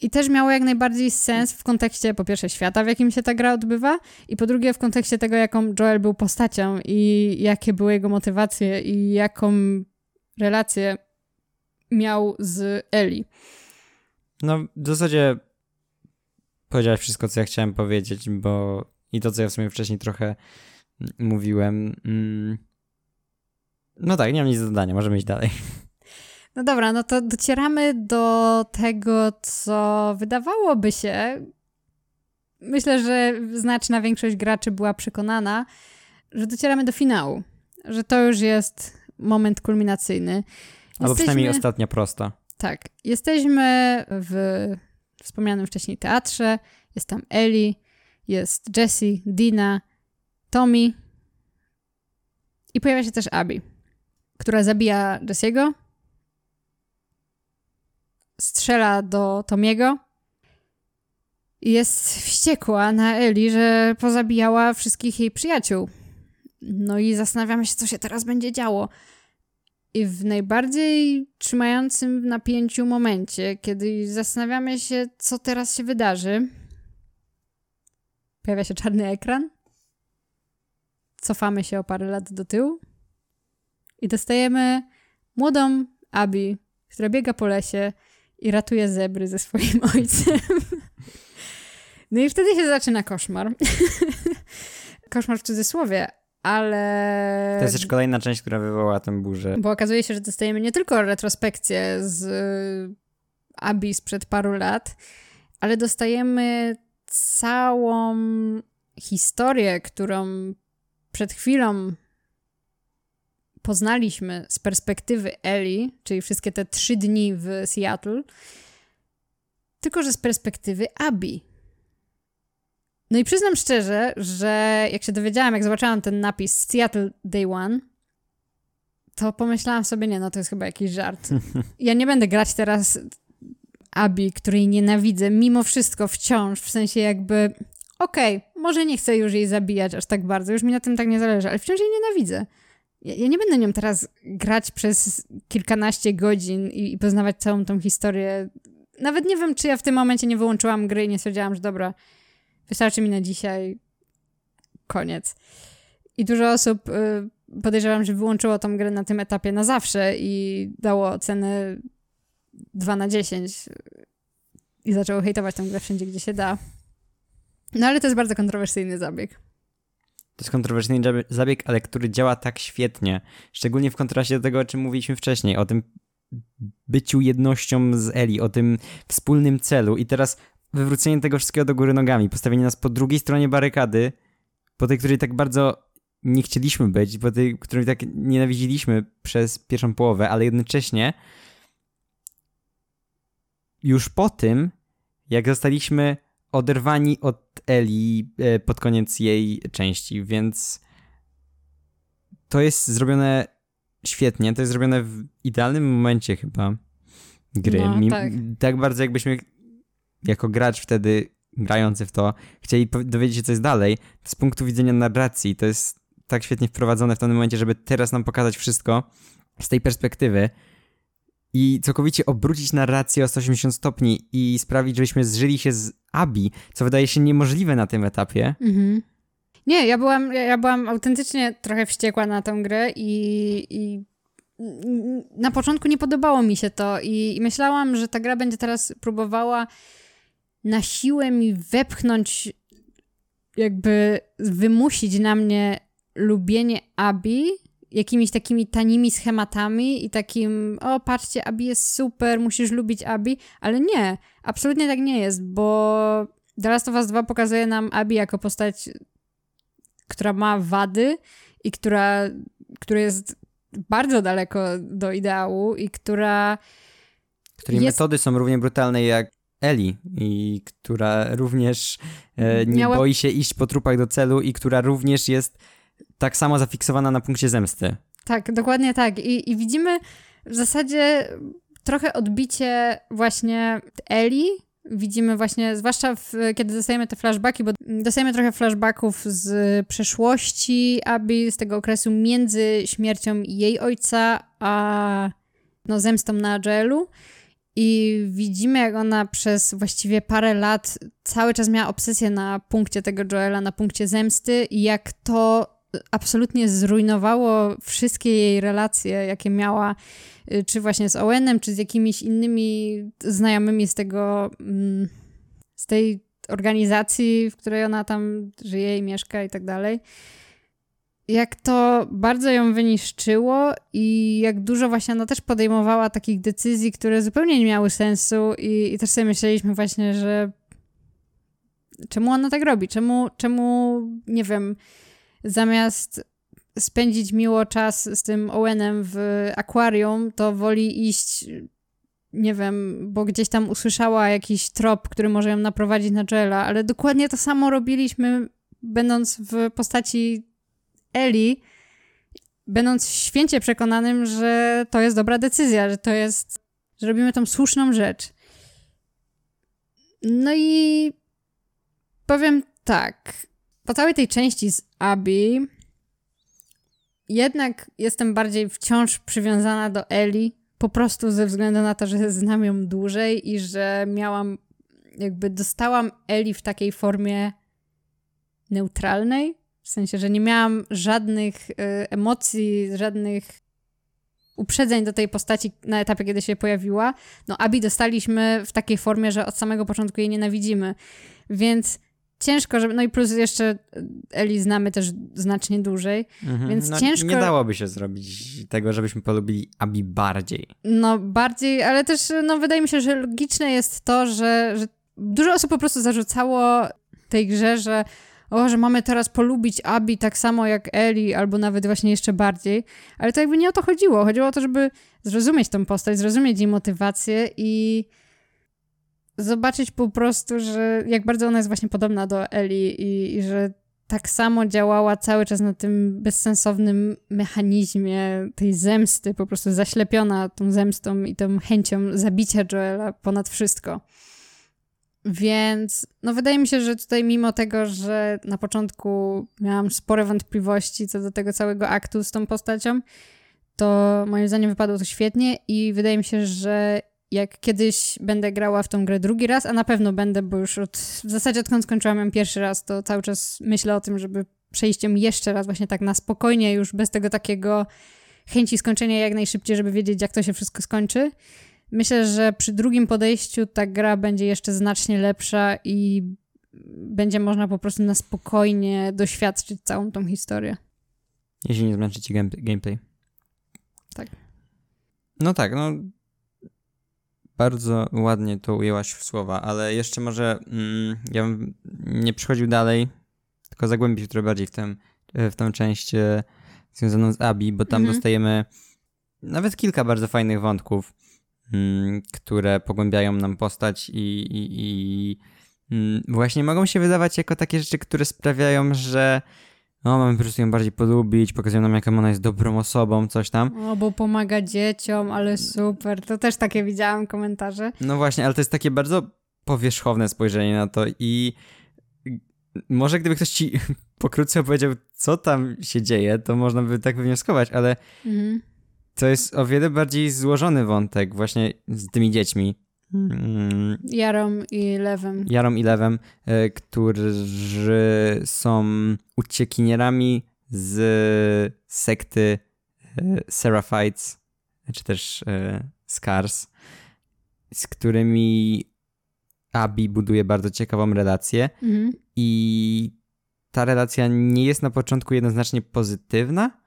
I też miało jak najbardziej sens w kontekście po pierwsze świata, w jakim się ta gra odbywa i po drugie w kontekście tego, jaką Joel był postacią i jakie były jego motywacje i jaką relację miał z Eli.
No, w zasadzie powiedziałeś wszystko, co ja chciałem powiedzieć, bo i to, co ja w sumie wcześniej trochę mówiłem. Mm. No tak, nie mam nic do dodania, możemy iść dalej.
No dobra, no to docieramy do tego, co wydawałoby się. Myślę, że znaczna większość graczy była przekonana, że docieramy do finału, że to już jest moment kulminacyjny.
Albo przynajmniej
Jesteśmy-
ostatnia prosta.
Tak, jesteśmy w wspomnianym wcześniej teatrze. Jest tam Ellie, jest Jessie, Dina, Tommy i pojawia się też Abby, która zabija Jessiego, strzela do Tomiego i jest wściekła na Eli, że pozabijała wszystkich jej przyjaciół. No i zastanawiamy się, co się teraz będzie działo. I w najbardziej trzymającym w napięciu momencie, kiedy zastanawiamy się, co teraz się wydarzy, pojawia się czarny ekran. Cofamy się o parę lat do tyłu i dostajemy młodą Abi, która biega po lesie i ratuje zebry ze swoim ojcem. No i wtedy się zaczyna koszmar. koszmar w cudzysłowie, ale...
To jest też kolejna część, która wywołała tę burzę.
Bo okazuje się, że dostajemy nie tylko retrospekcję z y, Abi sprzed paru lat, ale dostajemy całą historię, którą przed chwilą poznaliśmy z perspektywy Eli, czyli wszystkie te trzy dni w Seattle, tylko że z perspektywy Abi. No i przyznam szczerze, że jak się dowiedziałam, jak zobaczyłam ten napis Seattle Day One, to pomyślałam sobie, nie, no to jest chyba jakiś żart. Ja nie będę grać teraz Abi, której nienawidzę, mimo wszystko wciąż, w sensie jakby, okej, może nie chcę już jej zabijać aż tak bardzo, już mi na tym tak nie zależy, ale wciąż jej nienawidzę. Ja, ja nie będę nią teraz grać przez kilkanaście godzin i, i poznawać całą tą historię. Nawet nie wiem, czy ja w tym momencie nie wyłączyłam gry i nie stwierdziłam, że dobra, wystarczy mi na dzisiaj, koniec. I dużo osób y, podejrzewam, że wyłączyło tą grę na tym etapie na zawsze i dało ocenę 2 na 10 i zaczęło hejtować tę grę wszędzie, gdzie się da. No ale to jest bardzo kontrowersyjny zabieg.
To jest kontrowersyjny zabieg, ale który działa tak świetnie. Szczególnie w kontraście do tego, o czym mówiliśmy wcześniej, o tym byciu jednością z Eli, o tym wspólnym celu. I teraz wywrócenie tego wszystkiego do góry nogami, postawienie nas po drugiej stronie barykady, po tej, której tak bardzo nie chcieliśmy być, po tej, której tak nienawidziliśmy przez pierwszą połowę, ale jednocześnie już po tym, jak zostaliśmy oderwani od Eli e, pod koniec jej części, więc to jest zrobione świetnie, to jest zrobione w idealnym momencie chyba gry.
No, tak.
tak bardzo jakbyśmy jako gracz wtedy grający w to chcieli dowiedzieć się co jest dalej, z punktu widzenia narracji to jest tak świetnie wprowadzone w tym momencie, żeby teraz nam pokazać wszystko z tej perspektywy i całkowicie obrócić narrację o 180 stopni i sprawić, żebyśmy zżyli się z Abi, co wydaje się niemożliwe na tym etapie.
Mhm. Nie, ja byłam, ja byłam autentycznie trochę wściekła na tę grę i, i na początku nie podobało mi się to i, i myślałam, że ta gra będzie teraz próbowała na siłę mi wepchnąć, jakby wymusić na mnie lubienie Abi jakimiś takimi tanimi schematami i takim, o patrzcie, Abi jest super, musisz lubić Abi, ale nie, absolutnie tak nie jest, bo The Last of Us 2 pokazuje nam Abi jako postać, która ma wady i która, która jest bardzo daleko do ideału i która
której jest... metody są równie brutalne jak Eli i która również e, nie Miała... boi się iść po trupach do celu i która również jest tak samo zafiksowana na punkcie zemsty.
Tak, dokładnie tak. I, i widzimy w zasadzie trochę odbicie właśnie Eli. Widzimy właśnie, zwłaszcza w, kiedy dostajemy te flashbacki, bo dostajemy trochę flashbacków z przeszłości Abby, z tego okresu między śmiercią jej ojca, a no, zemstą na Joelu. I widzimy, jak ona przez właściwie parę lat cały czas miała obsesję na punkcie tego Joela, na punkcie zemsty, i jak to absolutnie zrujnowało wszystkie jej relacje, jakie miała, y, czy właśnie z Owenem, czy z jakimiś innymi znajomymi z tego, mm, z tej organizacji, w której ona tam żyje i mieszka i tak dalej. Jak to bardzo ją wyniszczyło i jak dużo właśnie ona też podejmowała takich decyzji, które zupełnie nie miały sensu i, i też sobie myśleliśmy właśnie, że czemu ona tak robi? Czemu, czemu nie wiem, zamiast spędzić miło czas z tym Owenem w akwarium, to woli iść, nie wiem, bo gdzieś tam usłyszała jakiś trop, który może ją naprowadzić na Joela, ale dokładnie to samo robiliśmy, będąc w postaci Eli, będąc święcie przekonanym, że to jest dobra decyzja, że to jest, że robimy tą słuszną rzecz. No i powiem tak, po całej tej części z Abby jednak jestem bardziej wciąż przywiązana do Eli, po prostu ze względu na to, że znam ją dłużej i że miałam, jakby dostałam Eli w takiej formie neutralnej, w sensie, że nie miałam żadnych y, emocji, żadnych uprzedzeń do tej postaci na etapie, kiedy się pojawiła. No, Abi dostaliśmy w takiej formie, że od samego początku jej nienawidzimy. Więc ciężko, żeby. No i plus jeszcze Eli znamy też znacznie dłużej, mhm. więc no, ciężko.
Nie dałoby się zrobić tego, żebyśmy polubili Abi bardziej.
No, bardziej, ale też no, wydaje mi się, że logiczne jest to, że, że dużo osób po prostu zarzucało tej grze, że o, że mamy teraz polubić Abi tak samo jak Eli, albo nawet właśnie jeszcze bardziej. Ale to jakby nie o to chodziło. Chodziło o to, żeby zrozumieć tą postać, zrozumieć jej motywację i zobaczyć po prostu, że jak bardzo ona jest właśnie podobna do Eli i, i że tak samo działała cały czas na tym bezsensownym mechanizmie tej zemsty, po prostu zaślepiona tą zemstą i tą chęcią zabicia Joela ponad wszystko. Więc no wydaje mi się, że tutaj mimo tego, że na początku miałam spore wątpliwości co do tego całego aktu z tą postacią, to moim zdaniem wypadło to świetnie i wydaje mi się, że jak kiedyś będę grała w tą grę drugi raz, a na pewno będę, bo już od, w zasadzie odkąd skończyłam ją pierwszy raz, to cały czas myślę o tym, żeby przejściem jeszcze raz właśnie tak na spokojnie, już bez tego takiego chęci skończenia jak najszybciej, żeby wiedzieć, jak to się wszystko skończy. Myślę, że przy drugim podejściu ta gra będzie jeszcze znacznie lepsza i będzie można po prostu na spokojnie doświadczyć całą tą historię.
Jeśli nie zmęczy ci game, gameplay.
Tak.
No tak, no bardzo ładnie to ujęłaś w słowa, ale jeszcze może mm, ja bym nie przychodził dalej, tylko zagłębić trochę bardziej w, tym, w tę część e, związaną z Abi, bo tam mhm. dostajemy nawet kilka bardzo fajnych wątków, mm, które pogłębiają nam postać i, i, i mm, właśnie mogą się wydawać jako takie rzeczy, które sprawiają, że no, mamy po prostu ją bardziej polubić, pokazują nam, jaką ona jest dobrą osobą, coś tam.
O, bo pomaga dzieciom, ale super. To też takie widziałam komentarze.
No właśnie, ale to jest takie bardzo powierzchowne spojrzenie na to i może gdyby ktoś ci pokrótce opowiedział, co tam się dzieje, to można by tak wywnioskować, ale mhm. to jest o wiele bardziej złożony wątek właśnie z tymi dziećmi.
Mm. Jarom i Lewem.
Jarom i Lewem, e, którzy są uciekinierami z sekty e, Seraphites, czy też e, Scars, z którymi Abi buduje bardzo ciekawą relację mhm. i ta relacja nie jest na początku jednoznacznie pozytywna,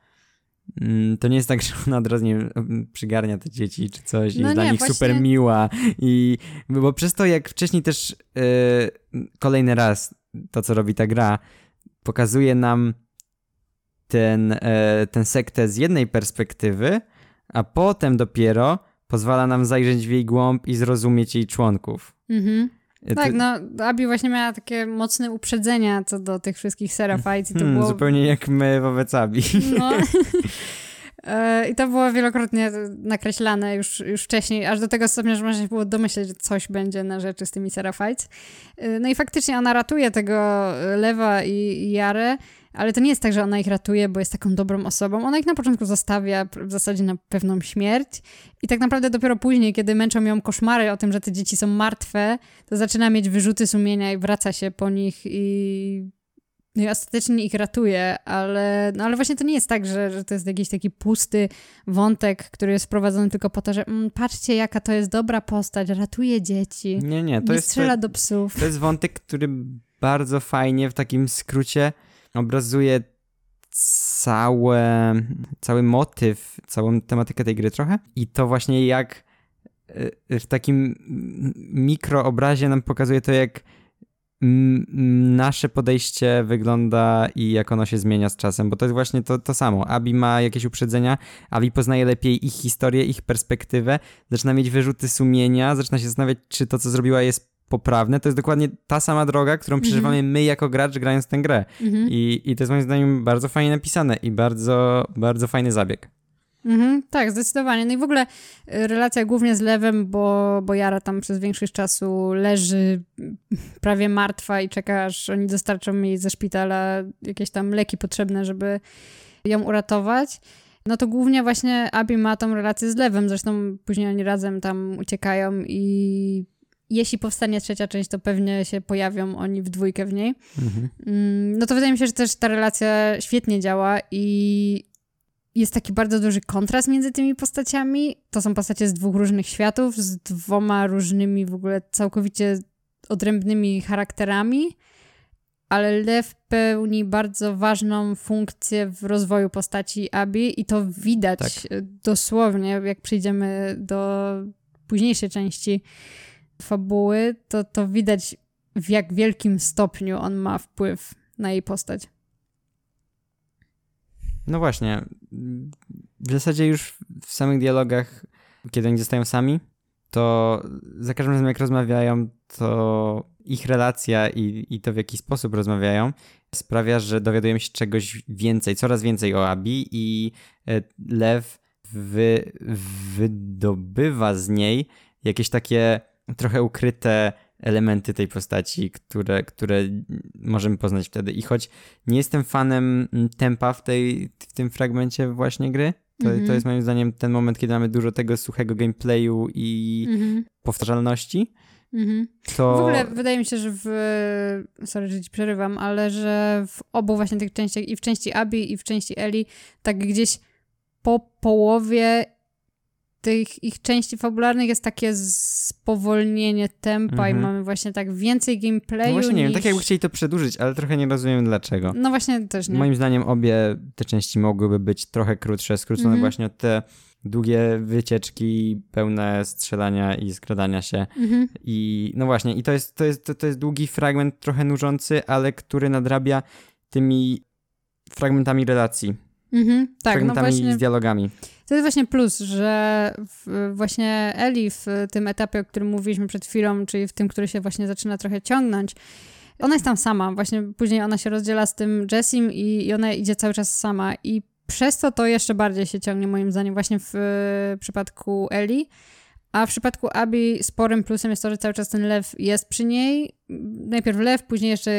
to nie jest tak, że ona od razu nie przygarnia te dzieci czy coś no jest nie, dla nich właśnie... super miła i bo przez to jak wcześniej też yy, kolejny raz to co robi ta gra pokazuje nam ten, yy, ten sektę z jednej perspektywy, a potem dopiero pozwala nam zajrzeć w jej głąb i zrozumieć jej członków. Mhm.
Tak, no Abi właśnie miała takie mocne uprzedzenia co do tych wszystkich Seraphites i to hmm, było...
Zupełnie jak my wobec Abi. No.
E, I to było wielokrotnie nakreślane już, już wcześniej, aż do tego stopnia, że można się było domyśleć, że coś będzie na rzeczy z tymi Seraphites. E, no i faktycznie ona ratuje tego Lewa i, i Jarę, ale to nie jest tak, że ona ich ratuje, bo jest taką dobrą osobą. Ona ich na początku zostawia w zasadzie na pewną śmierć i tak naprawdę dopiero później, kiedy męczą ją koszmary o tym, że te dzieci są martwe, to zaczyna mieć wyrzuty sumienia i wraca się po nich i no i ostatecznie ich ratuje, ale, no ale właśnie to nie jest tak, że, że to jest jakiś taki pusty wątek, który jest wprowadzony tylko po to, że mm, patrzcie jaka to jest dobra postać, ratuje dzieci,
nie, nie, to
nie
jest,
strzela do psów.
To jest wątek, który bardzo fajnie w takim skrócie obrazuje całe, cały motyw, całą tematykę tej gry trochę i to właśnie jak y, w takim mikroobrazie nam pokazuje to, jak nasze podejście wygląda i jak ono się zmienia z czasem, bo to jest właśnie to, to samo. Abi ma jakieś uprzedzenia, Abi poznaje lepiej ich historię, ich perspektywę, zaczyna mieć wyrzuty sumienia, zaczyna się zastanawiać, czy to, co zrobiła, jest poprawne. To jest dokładnie ta sama droga, którą mhm. przeżywamy mm -hmm. my jako gracz, grając tę grę. Mm -hmm. I, I to jest moim zdaniem bardzo fajnie napisane i bardzo, bardzo fajny zabieg.
Mhm, tak, zdecydowanie. No i w ogóle y, relacja głównie z Lewem, bo, bo Jara tam przez większość czasu leży prawie martwa i czeka, aż oni dostarczą jej ze szpitala jakieś tam leki potrzebne, żeby ją uratować. No to głównie właśnie Abi ma tą relację z Lewem, zresztą później oni razem tam uciekają i jeśli powstanie trzecia część, to pewnie się pojawią oni w dwójkę w niej. Mhm. Mm, no to wydaje mi się, że też ta relacja świetnie działa i jest taki bardzo duży kontrast między tymi postaciami. To są postacie z dwóch różnych światów, z dwoma różnymi w ogóle całkowicie odrębnymi charakterami, ale Lew pełni bardzo ważną funkcję w rozwoju postaci Abi i to widać tak. dosłownie, jak przyjdziemy do późniejszej części fabuły, to, to widać w jak wielkim stopniu on ma wpływ na jej postać.
No właśnie. W zasadzie już w samych dialogach, kiedy oni zostają sami, to za każdym razem jak rozmawiają, to ich relacja i, i to w jaki sposób rozmawiają sprawia, że dowiadujemy się czegoś więcej, coraz więcej o Abi i e, Lew wy, wydobywa z niej jakieś takie trochę ukryte elementy tej postaci, które, które możemy poznać wtedy. I choć nie jestem fanem tempa w, tej, w tym fragmencie właśnie gry, to, mm -hmm. to mhm. jest moim zdaniem ten moment, kiedy mamy dużo tego suchego gameplayu i mm -hmm. powtarzalności,
Mhm.
to...
W ogóle wydaje mi się, że w. Sorry, że ci przerywam, ale że w obu właśnie tych częściach, i w części Abi, i w części Eli, tak gdzieś po połowie tych ich części fabularnych jest takie spowolnienie tempa
Mhm.
i mamy właśnie tak więcej gameplayu.
No właśnie nie wiem,
niż...
tak jakby chcieli to przedłużyć, ale trochę nie rozumiem dlaczego.
No właśnie też nie.
Moim zdaniem obie te części mogłyby być trochę krótsze, skrócone
Mhm.
właśnie od te długie wycieczki pełne strzelania i skradania się.
Mhm.
I no właśnie, i to jest, to jest, to, to jest długi fragment, trochę nużący, ale który nadrabia tymi fragmentami relacji,
Mhm. Tak, no
fragmentami
właśnie.
z dialogami.
To jest właśnie plus, że w, właśnie Eli w tym etapie, o którym mówiliśmy przed chwilą, czyli w tym, który się właśnie zaczyna trochę ciągnąć, ona jest tam sama. Właśnie później ona się rozdziela z tym Jessim i, i ona idzie cały czas sama. I przez to to jeszcze bardziej się ciągnie, moim zdaniem, właśnie w, e, przypadku Eli. A w przypadku Abi sporym plusem jest to, że cały czas ten lew jest przy niej. Najpierw lew, później jeszcze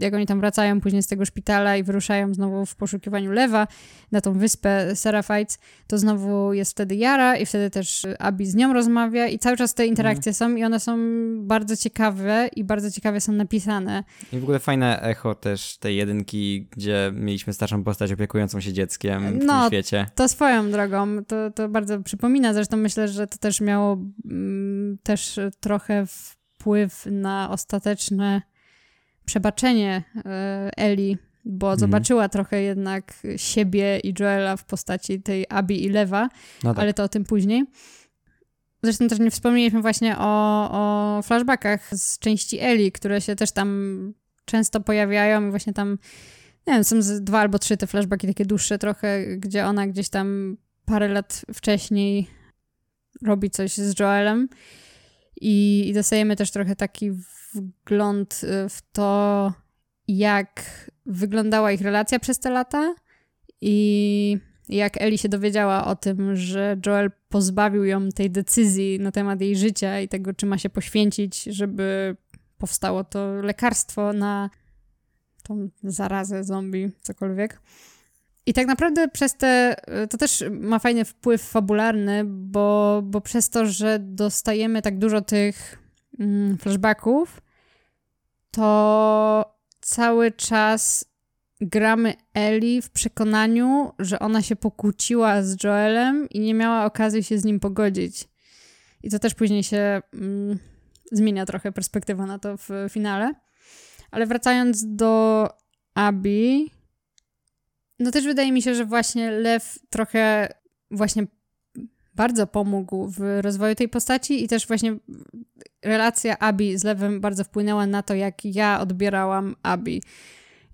jak oni tam wracają później z tego szpitala i wyruszają znowu w poszukiwaniu lewa na tą wyspę Seraphites, to znowu jest wtedy Jara i wtedy też Abi z nią rozmawia i cały czas te interakcje są i one są bardzo ciekawe i bardzo ciekawie są napisane.
I w ogóle fajne echo też tej jedynki, gdzie mieliśmy starszą postać opiekującą się dzieckiem w
No,
tym świecie.
To swoją drogą, to, to bardzo przypomina, zresztą myślę, że to też miało mm, też trochę wpływ na ostateczne przebaczenie e, Eli, bo
Mhm.
zobaczyła trochę jednak siebie i Joela w postaci tej Abi i Lewa,
No tak.
ale to o tym później. Zresztą też nie wspomnieliśmy właśnie o, o flashbackach z części Eli, które się też tam często pojawiają i właśnie tam, nie wiem, są z dwa albo trzy te flashbacki takie dłuższe trochę, gdzie ona gdzieś tam parę lat wcześniej robi coś z Joelem i, i dostajemy też trochę taki wgląd y, w to, jak wyglądała ich relacja przez te lata i jak Eli się dowiedziała o tym, że Joel pozbawił ją tej decyzji na temat jej życia i tego, czy ma się poświęcić, żeby powstało to lekarstwo na tą zarazę zombie, cokolwiek. I tak naprawdę przez te, to też ma fajny wpływ fabularny, bo, bo przez to, że dostajemy tak dużo tych mm, flashbacków, to cały czas gramy Eli w przekonaniu, że ona się pokłóciła z Joelem i nie miała okazji się z nim pogodzić. I to też później się mm, zmienia trochę perspektywa na to w finale. Ale wracając do Abi, no też wydaje mi się, że właśnie Lew trochę właśnie bardzo pomógł w rozwoju tej postaci i też właśnie relacja Abi z Lewem bardzo wpłynęła na to, jak ja odbierałam Abi.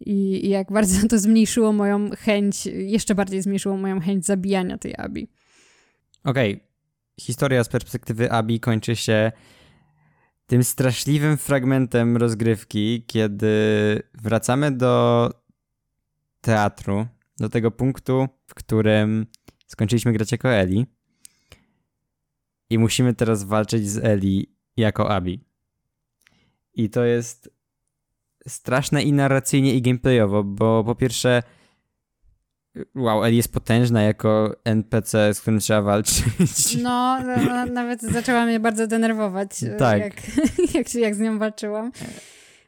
I, jak bardzo to zmniejszyło moją chęć, jeszcze bardziej zmniejszyło moją chęć zabijania tej Abi.
Okej, historia z perspektywy Abi kończy się tym straszliwym fragmentem rozgrywki, kiedy wracamy do teatru, do tego punktu, w którym skończyliśmy grać jako Eli i musimy teraz walczyć z Eli jako Abi. I to jest straszne i narracyjnie i gameplayowo, bo po pierwsze wow, Eli jest potężna jako NPC, z którym trzeba walczyć.
No, no, nawet zaczęła mnie bardzo denerwować,
Tak.
jak, jak, jak z nią walczyłam.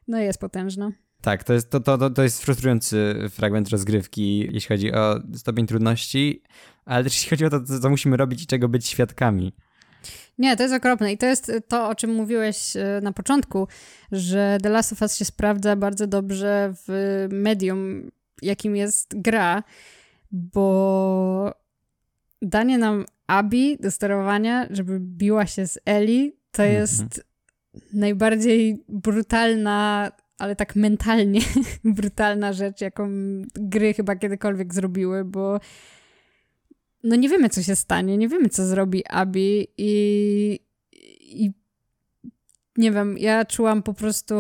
No jest potężna.
Tak, to jest, to, to, to, jest frustrujący fragment rozgrywki, jeśli chodzi o stopień trudności, ale też jeśli chodzi o to, co, co musimy robić i czego być świadkami.
Nie, to jest okropne i to jest to, o czym mówiłeś e, na początku, że The Last of Us się sprawdza bardzo dobrze w medium, jakim jest gra, bo danie nam Abi do sterowania, żeby biła się z Eli, to
Mhm.
jest najbardziej brutalna, ale tak mentalnie brutalna rzecz, jaką gry chyba kiedykolwiek zrobiły, bo no nie wiemy, co się stanie, nie wiemy, co zrobi Abi i, i nie wiem, ja czułam po prostu,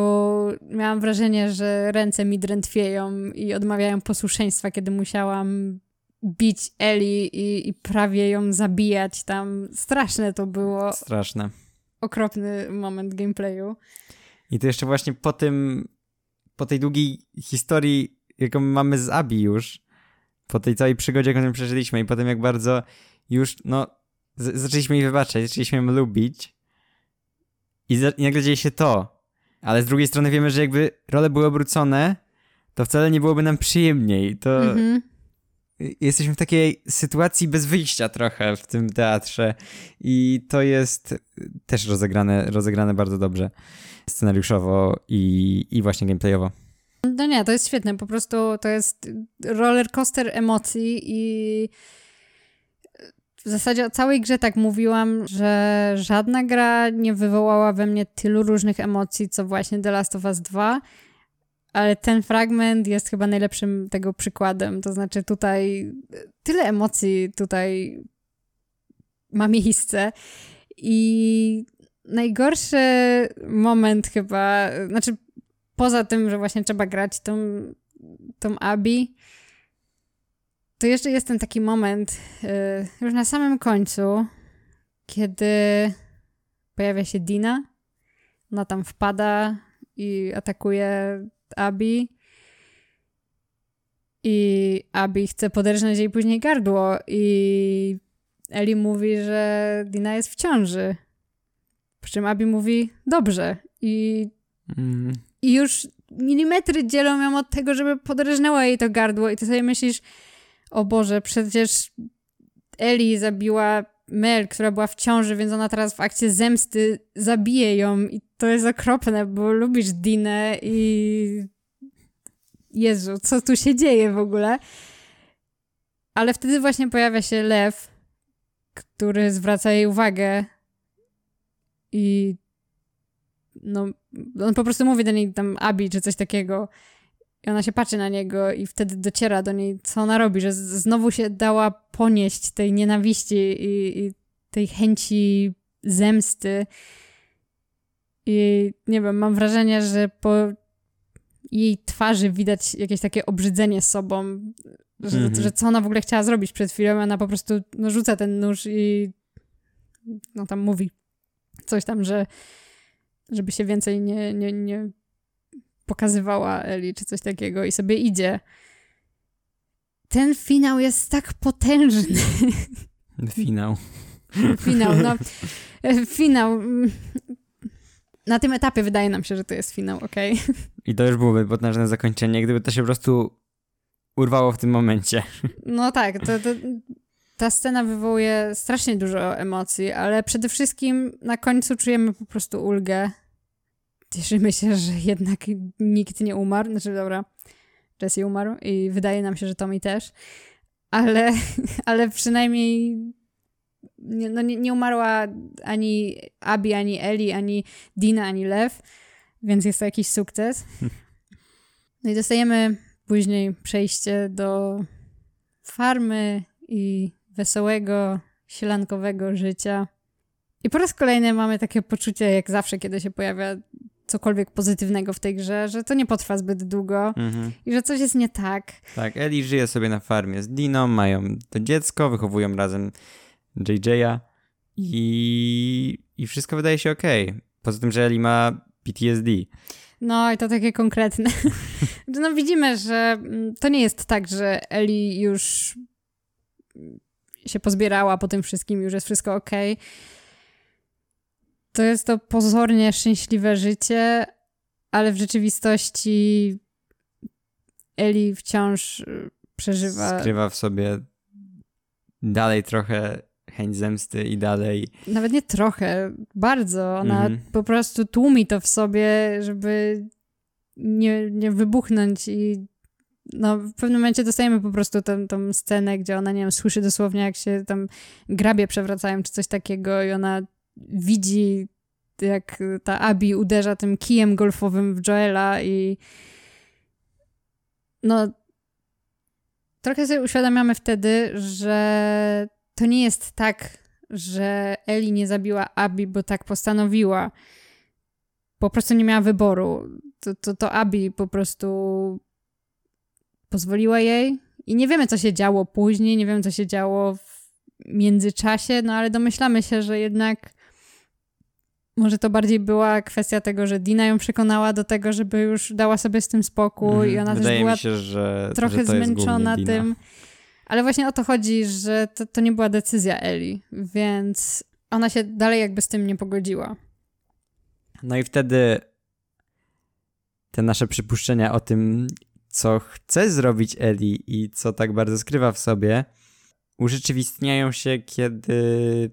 miałam wrażenie, że ręce mi drętwieją i odmawiają posłuszeństwa, kiedy musiałam bić Eli i, i prawie ją zabijać tam. Straszne to było,
Straszne.
okropny moment gameplayu.
I to jeszcze właśnie po tym, po tej długiej historii, jaką mamy z Abi już, po tej całej przygodzie, jaką przeżyliśmy i po tym, jak bardzo już, no, zaczęliśmy jej wybaczać, zaczęliśmy ją lubić I, i nagle dzieje się to. Ale z drugiej strony wiemy, że jakby role były obrócone, to wcale nie byłoby nam przyjemniej. To
Mhm.
jesteśmy w takiej sytuacji bez wyjścia trochę w tym teatrze. I to jest też rozegrane, rozegrane bardzo dobrze. Scenariuszowo i, i właśnie gameplayowo.
No nie, to jest świetne. Po prostu to jest roller coaster emocji i w zasadzie o całej grze tak mówiłam, że żadna gra nie wywołała we mnie tylu różnych emocji, co właśnie The Last of Us 2. Ale ten fragment jest chyba najlepszym tego przykładem. To znaczy tutaj tyle emocji tutaj ma miejsce i najgorszy moment chyba, znaczy poza tym, że właśnie trzeba grać tą, tą Abi, to jeszcze jest ten taki moment y, już na samym końcu, kiedy pojawia się Dina. Ona tam wpada i atakuje Abi. I Abi chce poderżnąć jej później gardło i Eli mówi, że Dina jest w ciąży. Przy czym Abi mówi dobrze i
Mm.
i już milimetry dzielą ją od tego, żeby podrżnęła jej to gardło i ty sobie myślisz, o Boże, przecież Eli zabiła Mel, która była w ciąży, więc ona teraz w akcie zemsty zabije ją i to jest okropne, bo lubisz Dinę i Jezu, co tu się dzieje w ogóle? Ale wtedy właśnie pojawia się Lew, który zwraca jej uwagę i no, on po prostu mówi do niej tam Abi czy coś takiego. I ona się patrzy na niego i wtedy dociera do niej, co ona robi, że znowu się dała ponieść tej nienawiści i, i tej chęci zemsty. I nie wiem, mam wrażenie, że po jej twarzy widać jakieś takie obrzydzenie sobą, że,
Mhm.
że co ona w ogóle chciała zrobić przed chwilą, ona po prostu no, rzuca ten nóż i no tam mówi coś tam, że żeby się więcej nie, nie, nie pokazywała Eli czy coś takiego i sobie idzie. Ten finał jest tak potężny.
Finał.
finał, no. Finał. Na tym etapie wydaje nam się, że to jest finał, okej.
I to już byłoby potężne zakończenie, gdyby to się po prostu urwało w tym momencie.
No tak, to, to, ta scena wywołuje strasznie dużo emocji, ale przede wszystkim na końcu czujemy po prostu ulgę. Cieszymy się, że jednak nikt nie umarł. Znaczy, dobra, Jesse umarł i wydaje nam się, że Tommy też. Ale, ale przynajmniej nie, no nie, nie umarła ani Abi, ani Eli, ani Dina, ani Lew, więc jest to jakiś sukces. No i dostajemy później przejście do farmy i wesołego, sielankowego życia. I po raz kolejny mamy takie poczucie, jak zawsze, kiedy się pojawia cokolwiek pozytywnego w tej grze, że to nie potrwa zbyt długo
Mhm.
i że coś jest nie tak.
Tak, Ellie żyje sobie na farmie z Diną, mają to dziecko, wychowują razem JJ'a i, i wszystko wydaje się okej. Poza tym, że Ellie ma PTSD.
No i to takie konkretne. no widzimy, że mm, to nie jest tak, że Eli już się pozbierała po tym wszystkim, już jest wszystko ok. To jest to pozornie szczęśliwe życie, ale w rzeczywistości Eli wciąż y, przeżywa.
Skrywa w sobie dalej trochę chęć zemsty i dalej
Nawet nie trochę, bardzo. Ona
Mhm.
po prostu tłumi to w sobie, żeby nie, nie wybuchnąć i no, w pewnym momencie dostajemy po prostu tą, tą scenę, gdzie ona, nie wiem, słyszy dosłownie, jak się tam grabie przewracają, czy coś takiego i ona widzi, jak ta Abi uderza tym kijem golfowym w Joela i no trochę sobie uświadamiamy wtedy, że to nie jest tak, że Eli nie zabiła Abi, bo tak postanowiła. Po prostu nie miała wyboru. To, to, to Abi po prostu pozwoliła jej i nie wiemy, co się działo później, nie wiemy, co się działo w międzyczasie, no ale domyślamy się, że jednak może to bardziej była kwestia tego, że Dina ją przekonała do tego, żeby już dała sobie z tym spokój i
Mhm.
ona też była
się, że
trochę
że
zmęczona tym. Ale właśnie o to chodzi, że to, to nie była decyzja Eli, więc ona się dalej jakby z tym nie pogodziła.
No i wtedy te nasze przypuszczenia o tym, co chce zrobić Eli i co tak bardzo skrywa w sobie, urzeczywistniają się, kiedy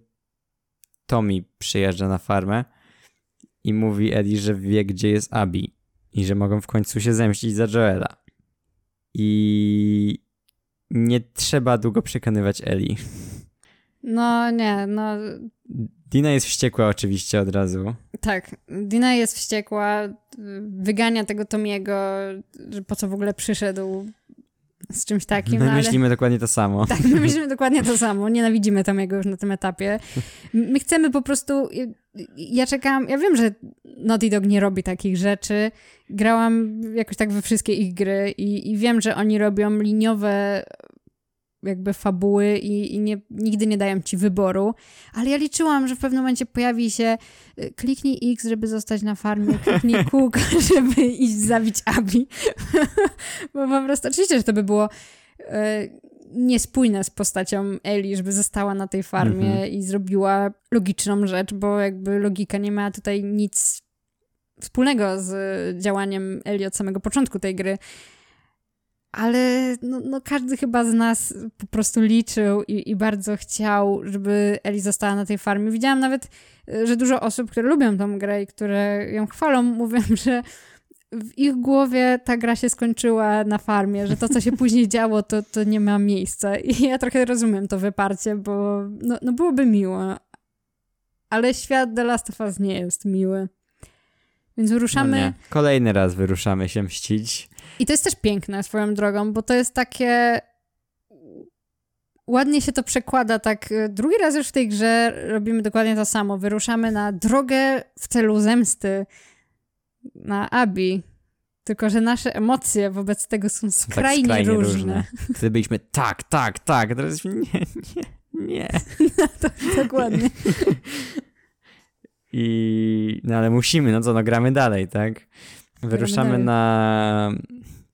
Tommy przyjeżdża na farmę i mówi Eli, że wie, gdzie jest Abby i że mogą w końcu się zemścić za Joela. I nie trzeba długo przekonywać Eli.
No nie, no
Dina jest wściekła oczywiście od razu.
tak. Dina jest wściekła, wygania tego Tomiego, że po co w ogóle przyszedł z czymś takim.
My
no ale...
myślimy dokładnie to samo.
Tak, my myślimy dokładnie to samo. Nienawidzimy Tomiego już na tym etapie. My chcemy po prostu... Ja czekam... Ja wiem, że Naughty Dog nie robi takich rzeczy. Grałam jakoś tak we wszystkie ich gry i, i wiem, że oni robią liniowe jakby fabuły i, i nie, nigdy nie dają ci wyboru, ale ja liczyłam, że w pewnym momencie pojawi się y, kliknij X, żeby zostać na farmie, kliknij kółko, żeby iść zabić Abi. Bo po prostu, oczywiście, że to by było y, niespójne z postacią Eli, żeby została na tej farmie
Mhm.
i zrobiła logiczną rzecz, bo jakby logika nie ma tutaj nic wspólnego z działaniem Eli od samego początku tej gry. Ale no, no każdy chyba z nas po prostu liczył i, i bardzo chciał, żeby Eli została na tej farmie. Widziałam nawet, y, że dużo osób, które lubią tą grę i które ją chwalą, mówią, że w ich głowie ta gra się skończyła na farmie, że to, co się później działo, to, to nie ma miejsca. I ja trochę rozumiem to wyparcie, bo no, no byłoby miło. Ale świat The Last of Us nie jest miły. Więc wyruszamy.
No. Kolejny raz wyruszamy się mścić.
I to jest też piękne swoją drogą, bo to jest takie. Ładnie się to przekłada, tak. y, Drugi raz już w tej grze robimy dokładnie to samo. Wyruszamy na drogę w celu zemsty na Abi. Tylko, że nasze emocje wobec tego są
Są
skrajnie,
tak skrajnie
różne.
różne. Wtedy byliśmy tak, tak, tak. Teraz jesteśmy nie, nie, nie.
Dokładnie.
I, no ale musimy, no co, no gramy dalej, tak? Wyruszamy na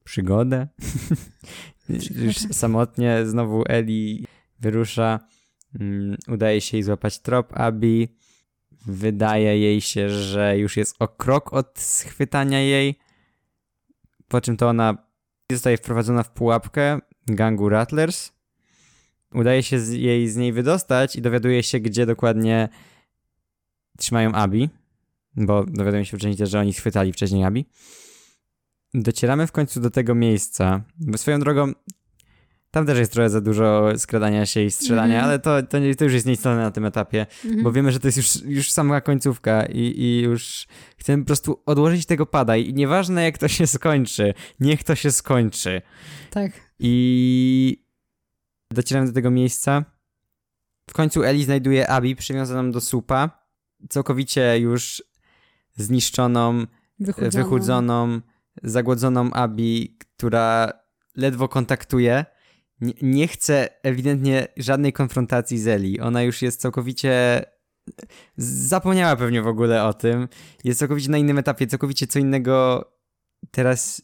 przygodę. Już samotnie znowu Eli wyrusza. Mm, udaje się jej złapać trop Abi. Wydaje jej się, że już jest o krok od schwytania jej. Po czym to ona zostaje wprowadzona w pułapkę gangu Rattlers. Udaje się z jej z niej wydostać i dowiaduje się, gdzie dokładnie trzymają Abi, bo dowiadujemy się też, że oni schwytali wcześniej Abi. Docieramy w końcu do tego miejsca, bo swoją drogą tam też jest trochę za dużo skradania się i strzelania,
Mhm.
ale to, to, nie, to już jest nieistotne na tym etapie,
Mhm.
bo wiemy, że to jest już, już sama końcówka i, i już chcemy po prostu odłożyć tego pada i nieważne jak to się skończy, niech to się skończy.
Tak.
I docieramy do tego miejsca. W końcu Eli znajduje Abi przywiązaną do słupa, całkowicie już zniszczoną,
Wychudzono.
wychudzoną, zagłodzoną Abi, która ledwo kontaktuje. Nie, nie chce ewidentnie żadnej konfrontacji z Eli. Ona już jest całkowicie. Zapomniała pewnie w ogóle o tym. Jest całkowicie na innym etapie, całkowicie co innego teraz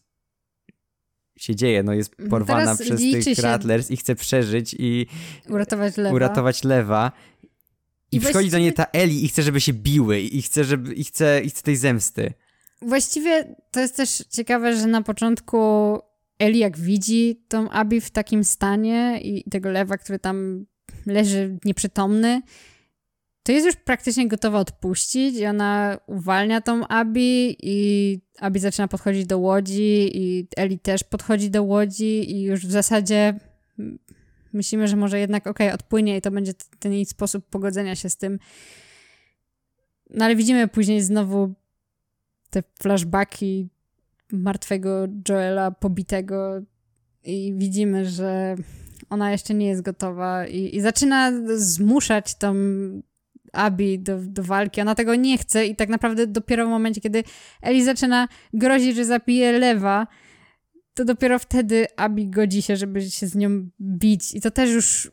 się dzieje. No jest porwana
Teraz
przez tych Rattlers i chce przeżyć i
Uratować lewa.
uratować lewa. I,
I
przychodzi do niej ta Eli i chce, żeby się biły i chce, żeby, i chce, i chce tej zemsty.
Właściwie to jest też ciekawe, że na początku Eli jak widzi tą Abi w takim stanie i tego lewa, który tam leży nieprzytomny, to jest już praktycznie gotowa odpuścić i ona uwalnia tą Abi i Abi zaczyna podchodzić do łodzi i Eli też podchodzi do łodzi i już w zasadzie myślimy, że może jednak okej, odpłynie i to będzie ten jej sposób pogodzenia się z tym. No ale widzimy później znowu te flashbacki martwego Joela pobitego i widzimy, że ona jeszcze nie jest gotowa i, i zaczyna zmuszać tą Abi do, do walki. Ona tego nie chce i tak naprawdę dopiero w momencie, kiedy Eli zaczyna grozić, że zapije lewa, to dopiero wtedy Abi godzi się, żeby się z nią bić. I to też już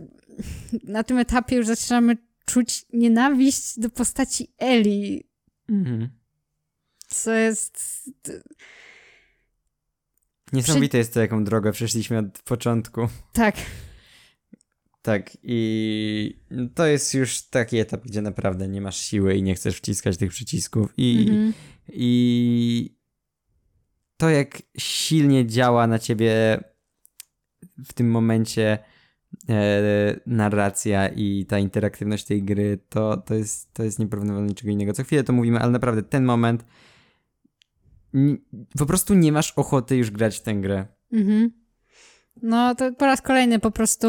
na tym etapie już zaczynamy czuć nienawiść do postaci Eli,
Mhm.
Co jest
Niesamowite jest to, jaką drogę przeszliśmy od początku.
Tak,
Tak, i to jest już taki etap, gdzie naprawdę nie masz siły i nie chcesz wciskać tych przycisków. I, mhm. i to, jak silnie działa na ciebie w tym momencie e, narracja i ta interaktywność tej gry, to, to, jest, to jest nieporównywalne niczego innego. Co chwilę to mówimy, ale naprawdę ten moment po prostu nie masz ochoty już grać w tę grę. Mhm.
No to po raz kolejny po prostu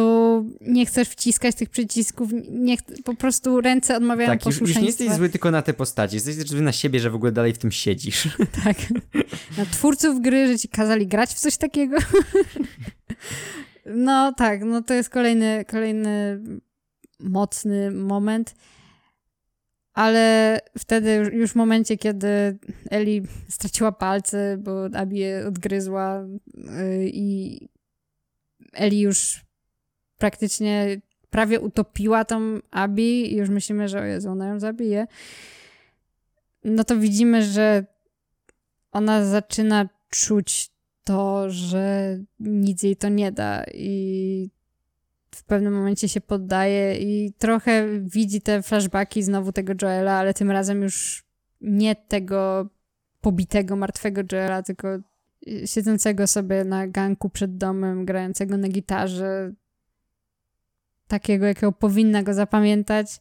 nie chcesz wciskać tych przycisków, nie po prostu ręce odmawiają tak, posłuszeństwa.
Tak, już, już nie jesteś zły tylko na te postaci, jesteś zły na siebie, że w ogóle dalej w tym siedzisz.
Tak. Na twórców gry, że ci kazali grać w coś takiego. No tak, no to jest kolejny, kolejny mocny moment. Ale wtedy już w momencie, kiedy Eli straciła palce, bo Abi je odgryzła yy, i Eli już praktycznie prawie utopiła tą Abi i już myślimy, że o Jezu, ona ją zabije, no to widzimy, że ona zaczyna czuć to, że nic jej to nie da i w pewnym momencie się poddaje i trochę widzi te flashbacki znowu tego Joela, ale tym razem już nie tego pobitego, martwego Joela, tylko siedzącego sobie na ganku przed domem, grającego na gitarze, takiego, jakiego powinna go zapamiętać.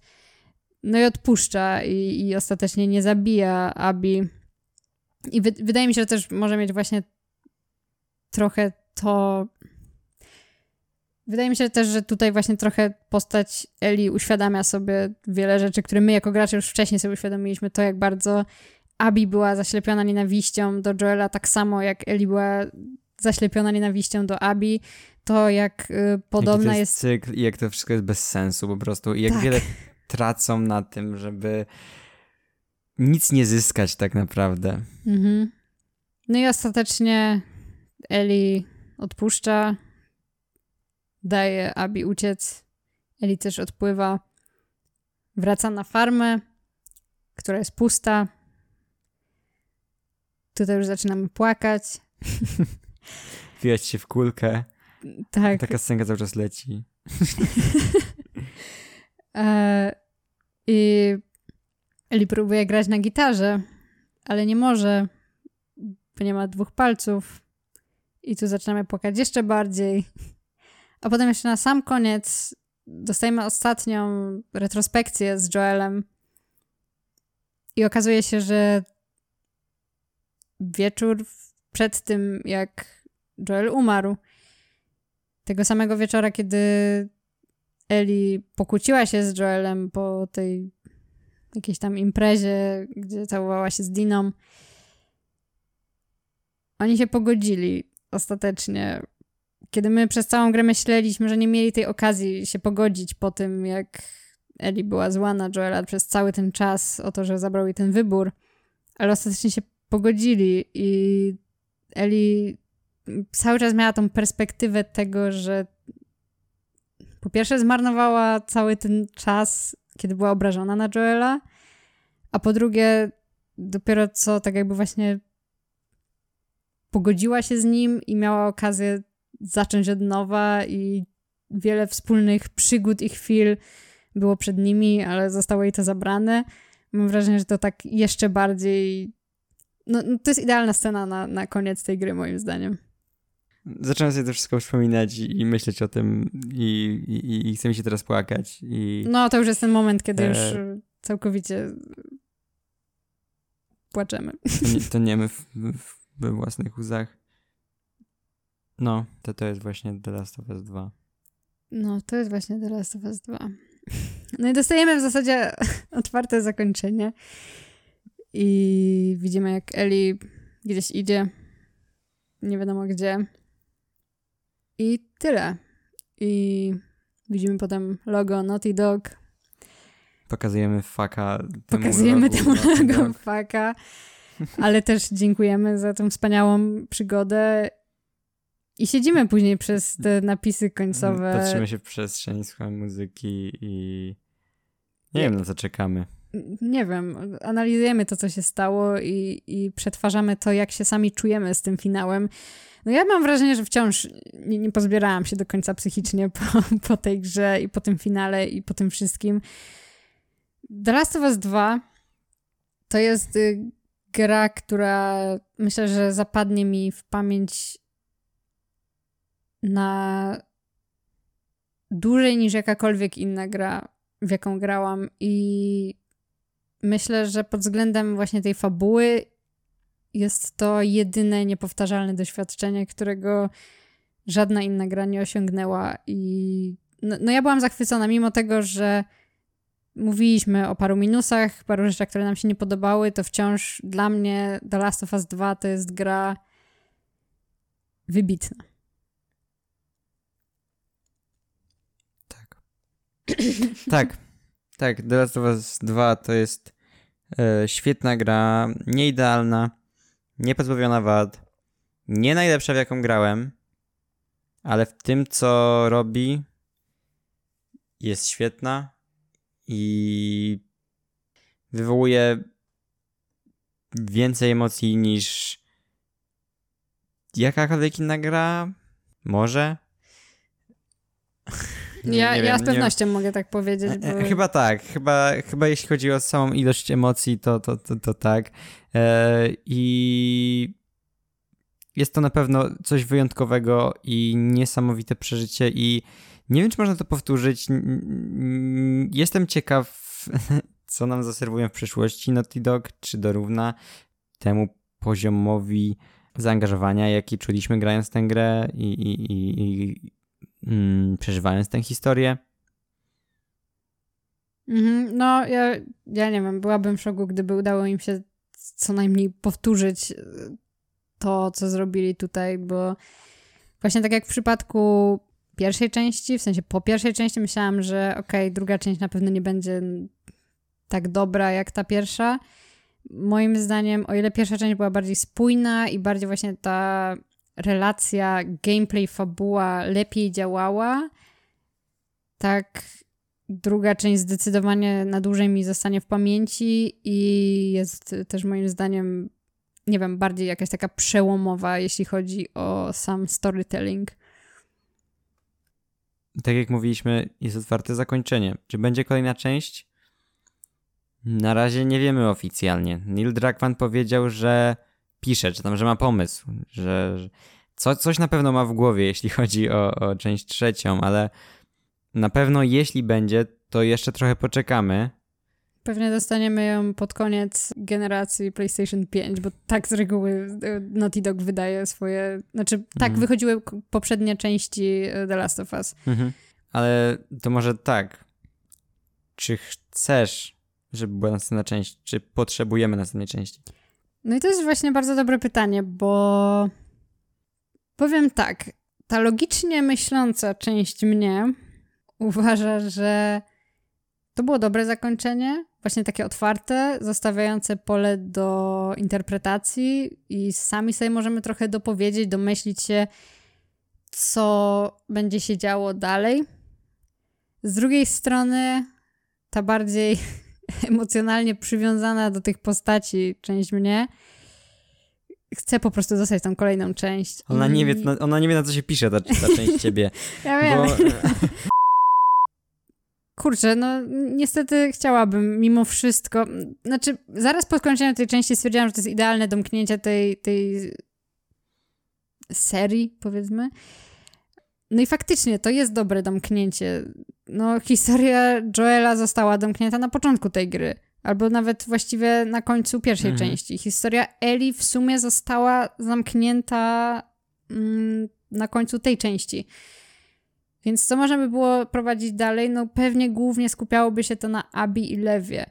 No i odpuszcza i, i ostatecznie nie zabija Abi. I wy, wydaje mi się, że też może mieć właśnie trochę to. Wydaje mi się też, że tutaj właśnie trochę postać Eli uświadamia sobie wiele rzeczy, które my jako gracze już wcześniej sobie uświadomiliśmy. To, jak bardzo Abi była zaślepiona nienawiścią do Joela, tak samo jak Eli była zaślepiona nienawiścią do Abi, to jak y, podobna
jest,
jest...
cykl i jak to wszystko jest bez sensu po prostu i jak tak. wiele tracą na tym, żeby nic nie zyskać tak naprawdę. Mhm.
No i ostatecznie Eli odpuszcza, daje Abi uciec. Eli też odpływa, wraca na farmę, która jest pusta. Tutaj już zaczynamy płakać.
Wijać się w kulkę. Tak. Taka scenka cały czas leci.
e, I Eli próbuje grać na gitarze, ale nie może, bo nie ma dwóch palców. I tu zaczynamy płakać jeszcze bardziej. A potem jeszcze na sam koniec dostajemy ostatnią retrospekcję z Joelem. I okazuje się, że wieczór przed tym, jak Joel umarł, tego samego wieczora, kiedy Eli pokłóciła się z Joelem po tej jakiejś tam imprezie, gdzie całowała się z Diną, oni się pogodzili ostatecznie. Kiedy my przez całą grę myśleliśmy, że nie mieli tej okazji się pogodzić po tym, jak Eli była zła na Joela przez cały ten czas o to, że zabrał jej ten wybór, ale ostatecznie się pogodzili i Eli cały czas miała tą perspektywę tego, że po pierwsze zmarnowała cały ten czas, kiedy była obrażona na Joela, a po drugie dopiero co tak jakby właśnie pogodziła się z nim i miała okazję zacząć od nowa i wiele wspólnych przygód i chwil było przed nimi, ale zostało jej to zabrane. Mam wrażenie, że to tak jeszcze bardziej. No, no, to jest idealna scena na, na koniec tej gry, moim zdaniem.
Zacząłem sobie to wszystko wspominać i, i myśleć o tym, i, i, i chce mi się teraz płakać. I...
No, to już jest ten moment, kiedy e... już całkowicie płaczemy.
To nie, to w, w we własnych łzach. No, to to jest właśnie The Last of Us 2.
No, to jest właśnie The Last of Us 2. No i dostajemy w zasadzie otwarte zakończenie. I widzimy, jak Eli gdzieś idzie. Nie wiadomo gdzie. I tyle. I widzimy potem logo Naughty Dog.
Pokazujemy faka.
Pokazujemy temu logo faka ale też dziękujemy za tą wspaniałą przygodę. I siedzimy później przez te napisy końcowe.
Patrzymy się w przestrzeń, słuchamy muzyki i nie wiem na co czekamy.
nie wiem, analizujemy to, co się stało i, i przetwarzamy to, jak się sami czujemy z tym finałem. No ja mam wrażenie, że wciąż nie, nie pozbierałam się do końca psychicznie po, po tej grze i po tym finale i po tym wszystkim. The Last of Us 2 to jest y, gra, która myślę, że zapadnie mi w pamięć na dłużej niż jakakolwiek inna gra, w jaką grałam i myślę, że pod względem właśnie tej fabuły jest to jedyne niepowtarzalne doświadczenie, którego żadna inna gra nie osiągnęła i no, no ja byłam zachwycona, mimo tego, że mówiliśmy o paru minusach, paru rzeczach, które nam się nie podobały, to wciąż dla mnie The Last of Us 2 to jest gra wybitna.
tak. Tak, The Last of Us 2 to jest e, świetna gra, nieidealna, niepozbawiona wad, nie najlepsza w jaką grałem, ale w tym co robi jest świetna i wywołuje więcej emocji niż jakakolwiek inna gra. Może?
ja, wiem, ja z pewnością nie... mogę tak powiedzieć. E,
bo... Chyba tak. Chyba, chyba jeśli chodzi o samą ilość emocji, to, to, to, to tak. E, I jest to na pewno coś wyjątkowego i niesamowite przeżycie i nie wiem, czy można to powtórzyć. Jestem ciekaw, co nam zaserwują w przyszłości Naughty Dog, czy dorówna temu poziomowi zaangażowania, jaki czuliśmy grając tę grę i, i, i, i mm, przeżywając tę historię.
Mhm, no, ja, ja nie wiem, byłabym w szoku, gdyby udało im się co najmniej powtórzyć to, co zrobili tutaj, bo właśnie tak jak w przypadku pierwszej części, w sensie po pierwszej części myślałam, że okej, okay, druga część na pewno nie będzie tak dobra jak ta pierwsza. Moim zdaniem, o ile pierwsza część była bardziej spójna i bardziej właśnie ta relacja, gameplay, fabuła lepiej działała, tak druga część zdecydowanie na dłużej mi zostanie w pamięci i jest też moim zdaniem, nie wiem, bardziej jakaś taka przełomowa, jeśli chodzi o sam storytelling
tak jak mówiliśmy, jest otwarte zakończenie. Czy będzie kolejna część? Na razie nie wiemy oficjalnie. Neil Druckmann powiedział, że pisze, czy tam, że ma pomysł, że, co, coś na pewno ma w głowie, jeśli chodzi o, o część trzecią, ale na pewno jeśli będzie, to jeszcze trochę poczekamy.
Pewnie dostaniemy ją pod koniec generacji PlayStation 5, bo tak z reguły e, Naughty Dog wydaje swoje. Znaczy, tak mhm. wychodziły poprzednie części e, The Last of Us. Mhm.
Ale to może tak. Czy chcesz, żeby była następna część? Czy potrzebujemy następnej części?
No i to jest właśnie bardzo dobre pytanie, bo powiem tak. Ta logicznie myśląca część mnie uważa, że to było dobre zakończenie, właśnie takie otwarte, zostawiające pole do interpretacji i sami sobie możemy trochę dopowiedzieć, domyślić się, co będzie się działo dalej. Z drugiej strony, ta bardziej emocjonalnie przywiązana do tych postaci część mnie chce po prostu dostać tą kolejną część.
Ona, I... nie, wie, ona nie wie, na co się pisze, ta, ta część ciebie.
ja wiem. Bo... Kurczę, no niestety chciałabym mimo wszystko, znaczy zaraz po skończeniu tej części stwierdziłam, że to jest idealne domknięcie tej, tej serii, powiedzmy. No i faktycznie to jest dobre domknięcie. No historia Joela została domknięta na początku tej gry, albo nawet właściwie na końcu pierwszej mhm. części. Historia Eli w sumie została zamknięta mm, na końcu tej części. Więc co można by było prowadzić dalej? No pewnie głównie skupiałoby się to na Abi i Lewie.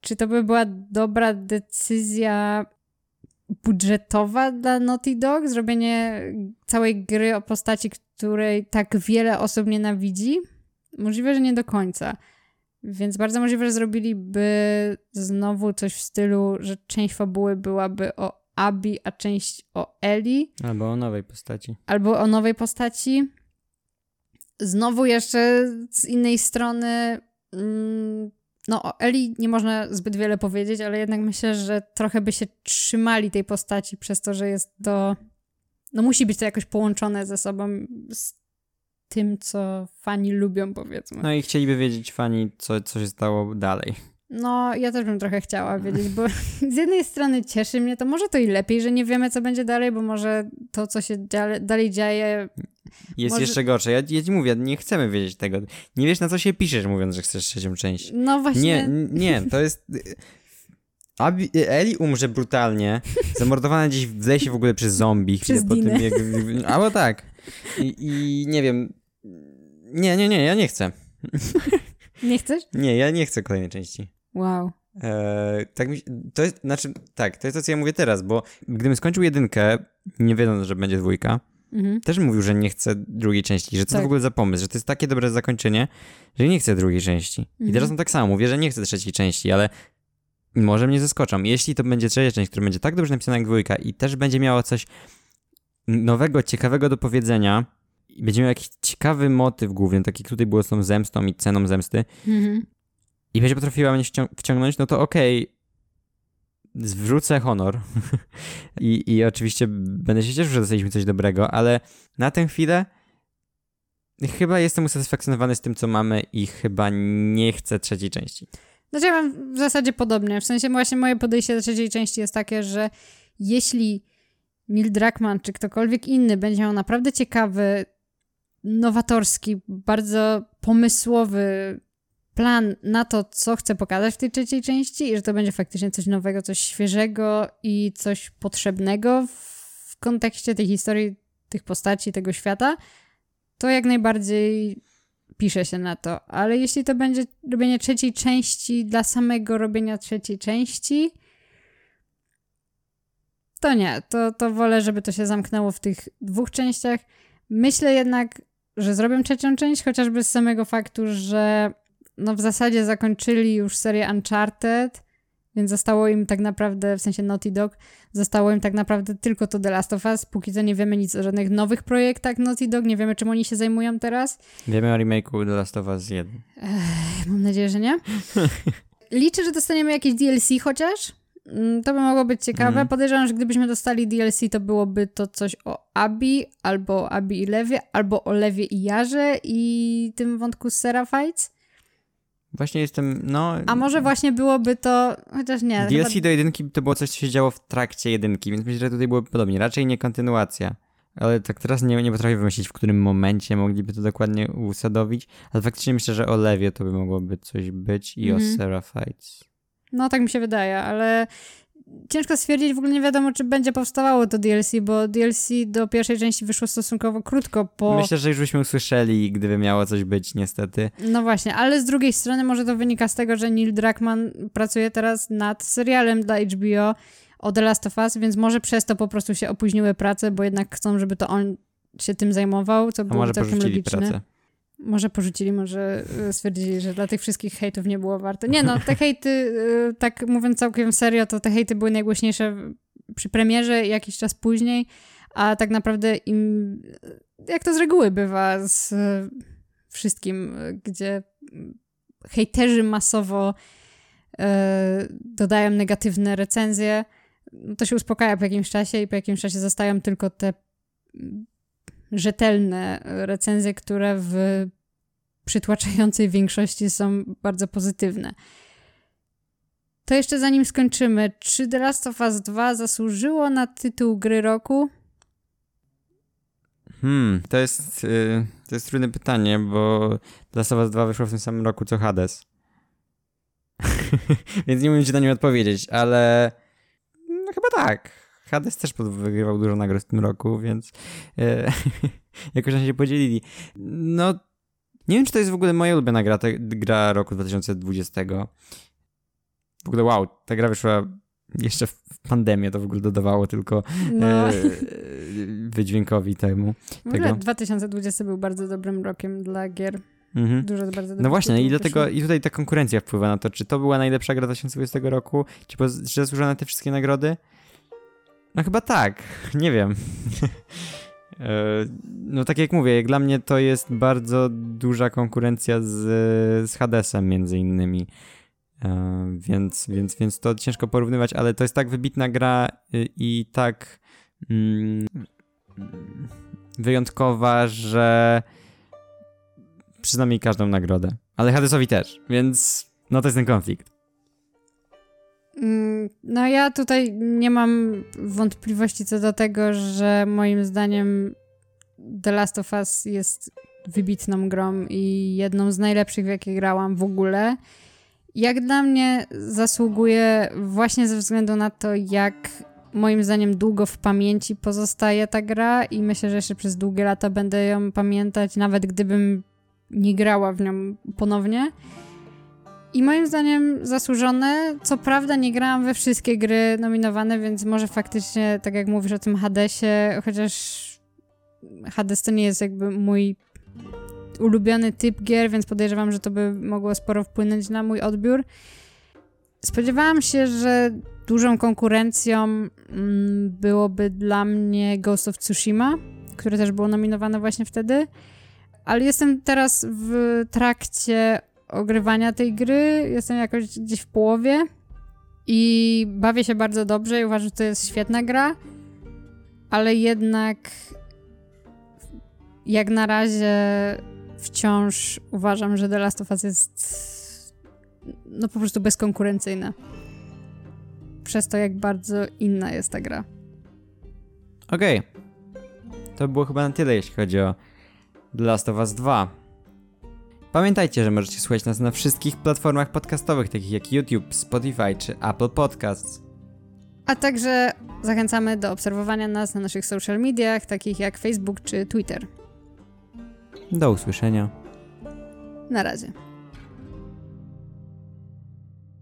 Czy to by była dobra decyzja budżetowa dla Naughty Dog? Zrobienie całej gry o postaci, której tak wiele osób nienawidzi? Możliwe, że nie do końca. Więc bardzo możliwe, że zrobiliby znowu coś w stylu, że część fabuły byłaby o Abi, a część o Eli.
Albo o nowej postaci.
Albo o nowej postaci znowu jeszcze z innej strony mm, no o Eli nie można zbyt wiele powiedzieć, ale jednak myślę, że trochę by się trzymali tej postaci przez to, że jest do... No musi być to jakoś połączone ze sobą z tym, co fani lubią, powiedzmy.
No i chcieliby wiedzieć fani, co, co się stało dalej.
No, ja też bym trochę chciała wiedzieć, bo z jednej strony cieszy mnie to, może to i lepiej, że nie wiemy, co będzie dalej, bo może to, co się dalej dzieje...
Jest może... jeszcze gorsze. Ja, ja ci mówię, nie chcemy wiedzieć tego. Nie wiesz, na co się piszesz, mówiąc, że chcesz trzecią część.
No właśnie.
Nie, nie, to jest... Abi, Eli umrze brutalnie, zamordowana gdzieś w lesie w ogóle przez zombie.
Przez po tym, jak,
Albo tak. I, I nie wiem... Nie, nie, nie, ja nie chcę.
Nie chcesz?
Nie, ja nie chcę kolejnej części.
Wow.
Eee, tak mi, to jest, znaczy, tak, to jest to, co ja mówię teraz, bo gdybym skończył jedynkę, nie wiedząc, że będzie dwójka, mhm. też mówił, że nie chce drugiej części, że co tak. to w ogóle za pomysł, że to jest takie dobre zakończenie, że nie chce drugiej części. Mhm. I teraz on tak samo mówię, że nie chce trzeciej części, ale może mnie zaskoczą. Jeśli to będzie trzecia część, która będzie tak dobrze napisana jak dwójka i też będzie miała coś nowego, ciekawego do powiedzenia, i będzie miał jakiś ciekawy motyw główny, taki tutaj było z tą zemstą i ceną zemsty, mhm. I będzie potrafiła mnie wciągnąć, no to okej, okay, zwrócę honor. I, i oczywiście będę się cieszył, że dostaliśmy coś dobrego, ale na tę chwilę chyba jestem usatysfakcjonowany z tym, co mamy i chyba nie chcę trzeciej części.
Znaczy ja mam w zasadzie podobnie, w sensie właśnie moje podejście do trzeciej części jest takie, że jeśli Neil Druckmann czy ktokolwiek inny będzie miał naprawdę ciekawy, nowatorski, bardzo pomysłowy plan na to, co chcę pokazać w tej trzeciej części i że to będzie faktycznie coś nowego, coś świeżego i coś potrzebnego w kontekście tej historii, tych postaci, tego świata, to jak najbardziej pisze się na to. Ale jeśli to będzie robienie trzeciej części dla samego robienia trzeciej części, to nie. To, to wolę, żeby to się zamknęło w tych dwóch częściach. Myślę jednak, że zrobię trzecią część, chociażby z samego faktu, że no w zasadzie zakończyli już serię Uncharted, więc zostało im tak naprawdę, w sensie Naughty Dog, zostało im tak naprawdę tylko to The Last of Us. Póki co nie wiemy nic o żadnych nowych projektach Naughty Dog, nie wiemy czym oni się zajmują teraz.
Wiemy o remake'u The Last of Us 1.
Ech, mam nadzieję, że nie. Liczę, że dostaniemy jakieś DLC chociaż. Mm, to by mogło być ciekawe. Mm. Podejrzewam, że gdybyśmy dostali DLC, to byłoby to coś o Abi, albo o Abi i Lewie, albo o Lewie i Jarze i tym wątku z Seraphites.
Właśnie jestem, no...
A może właśnie byłoby to, chociaż nie.
DLC chyba... do jedynki to było coś, co się działo w trakcie jedynki, więc myślę, że tutaj było podobnie. Raczej nie kontynuacja. Ale tak teraz nie, nie potrafię wymyślić, w którym momencie mogliby to dokładnie usadowić. Ale faktycznie myślę, że o Lewie to by mogłoby coś być i mm o mhm. Seraphites.
No tak mi się wydaje, ale ciężko stwierdzić, w ogóle nie wiadomo, czy będzie powstawało to DLC, bo DLC do pierwszej części wyszło stosunkowo krótko po...
Myślę, że już byśmy usłyszeli, gdyby miało coś być, niestety.
No właśnie, ale z drugiej strony może to wynika z tego, że Neil Druckmann pracuje teraz nad serialem dla HBO o The Last of Us, więc może przez to po prostu się opóźniły prace, bo jednak chcą, żeby to on się tym zajmował, co A było całkiem logiczne. Pracę. Może porzucili, może e, stwierdzili, że dla tych wszystkich hejtów nie było warto. Nie no, te hejty, e, tak mówiąc całkiem serio, to te hejty były najgłośniejsze przy premierze jakiś czas później, a tak naprawdę im, jak to z reguły bywa z wszystkim, gdzie hejterzy masowo e, dodają negatywne recenzje, to się uspokaja po jakimś czasie i po jakimś czasie zostają tylko te rzetelne recenzje, które w przytłaczającej większości są bardzo pozytywne. To jeszcze zanim skończymy, czy The Last of Us 2 zasłużyło na tytuł gry roku?
Hmm, to jest, yy, to jest trudne pytanie, bo The Last of Us 2 wyszło w tym samym roku co Hades. Więc nie umiem ci na nie odpowiedzieć, ale no, chyba tak. Hades też wygrywał dużo nagród w tym roku, więc e, jakoś się podzielili. No, nie wiem, czy to jest w ogóle moja ulubiona gra, ta, gra roku 2020. W ogóle wow, ta gra wyszła jeszcze w pandemię, to w ogóle dodawało tylko no. e, wydźwiękowi temu.
W ogóle 2020 był bardzo dobrym rokiem dla gier. Mhm. Dużo bardzo
No właśnie, i dlatego i tutaj ta konkurencja wpływa na to, czy to była najlepsza gra 2020 roku, czy, czy zasłużyła na te wszystkie nagrody. No chyba tak, nie wiem. E, no tak jak mówię, jak dla mnie to jest bardzo duża konkurencja z, z Hadesem między innymi. E, więc, więc, więc to ciężko porównywać, ale to jest tak wybitna gra i, i tak mm, wyjątkowa, że przyzna mi każdą nagrodę. Ale Hadesowi też, więc no to jest ten konflikt.
Mm, no ja tutaj nie mam wątpliwości co do tego, że moim zdaniem The Last of Us jest wybitną grą i jedną z najlepszych, w jakie grałam w ogóle. Jak dla mnie zasługuje właśnie ze względu na to, jak moim zdaniem długo w pamięci pozostaje ta gra i myślę, że jeszcze przez długie lata będę ją pamiętać, nawet gdybym nie grała w nią ponownie. I moim zdaniem zasłużone. Co prawda nie grałam we wszystkie gry nominowane, więc może faktycznie, tak jak mówisz o tym Hadesie, chociaż Hades to nie jest jakby mój ulubiony typ gier, więc podejrzewam, że to by mogło sporo wpłynąć na mój odbiór. Spodziewałam się, że dużą konkurencją mm, byłoby dla mnie Ghost of Tsushima, które też było nominowane właśnie wtedy. Ale jestem teraz w trakcie ogrywania tej gry. Jestem jakoś gdzieś w połowie i bawię się bardzo dobrze i uważam, że to jest świetna gra, ale jednak jak na razie wciąż uważam, że The Last of Us jest no po prostu bezkonkurencyjna. Przez to, jak bardzo inna jest ta gra.
Okej. Okay. To było chyba na tyle, jeśli chodzi o The Last of Us 2. Pamiętajcie, że możecie słuchać nas na wszystkich platformach podcastowych, takich jak YouTube, Spotify czy Apple Podcasts.
A także zachęcamy do obserwowania nas na naszych social mediach, takich jak Facebook czy Twitter.
Do usłyszenia.
Na razie.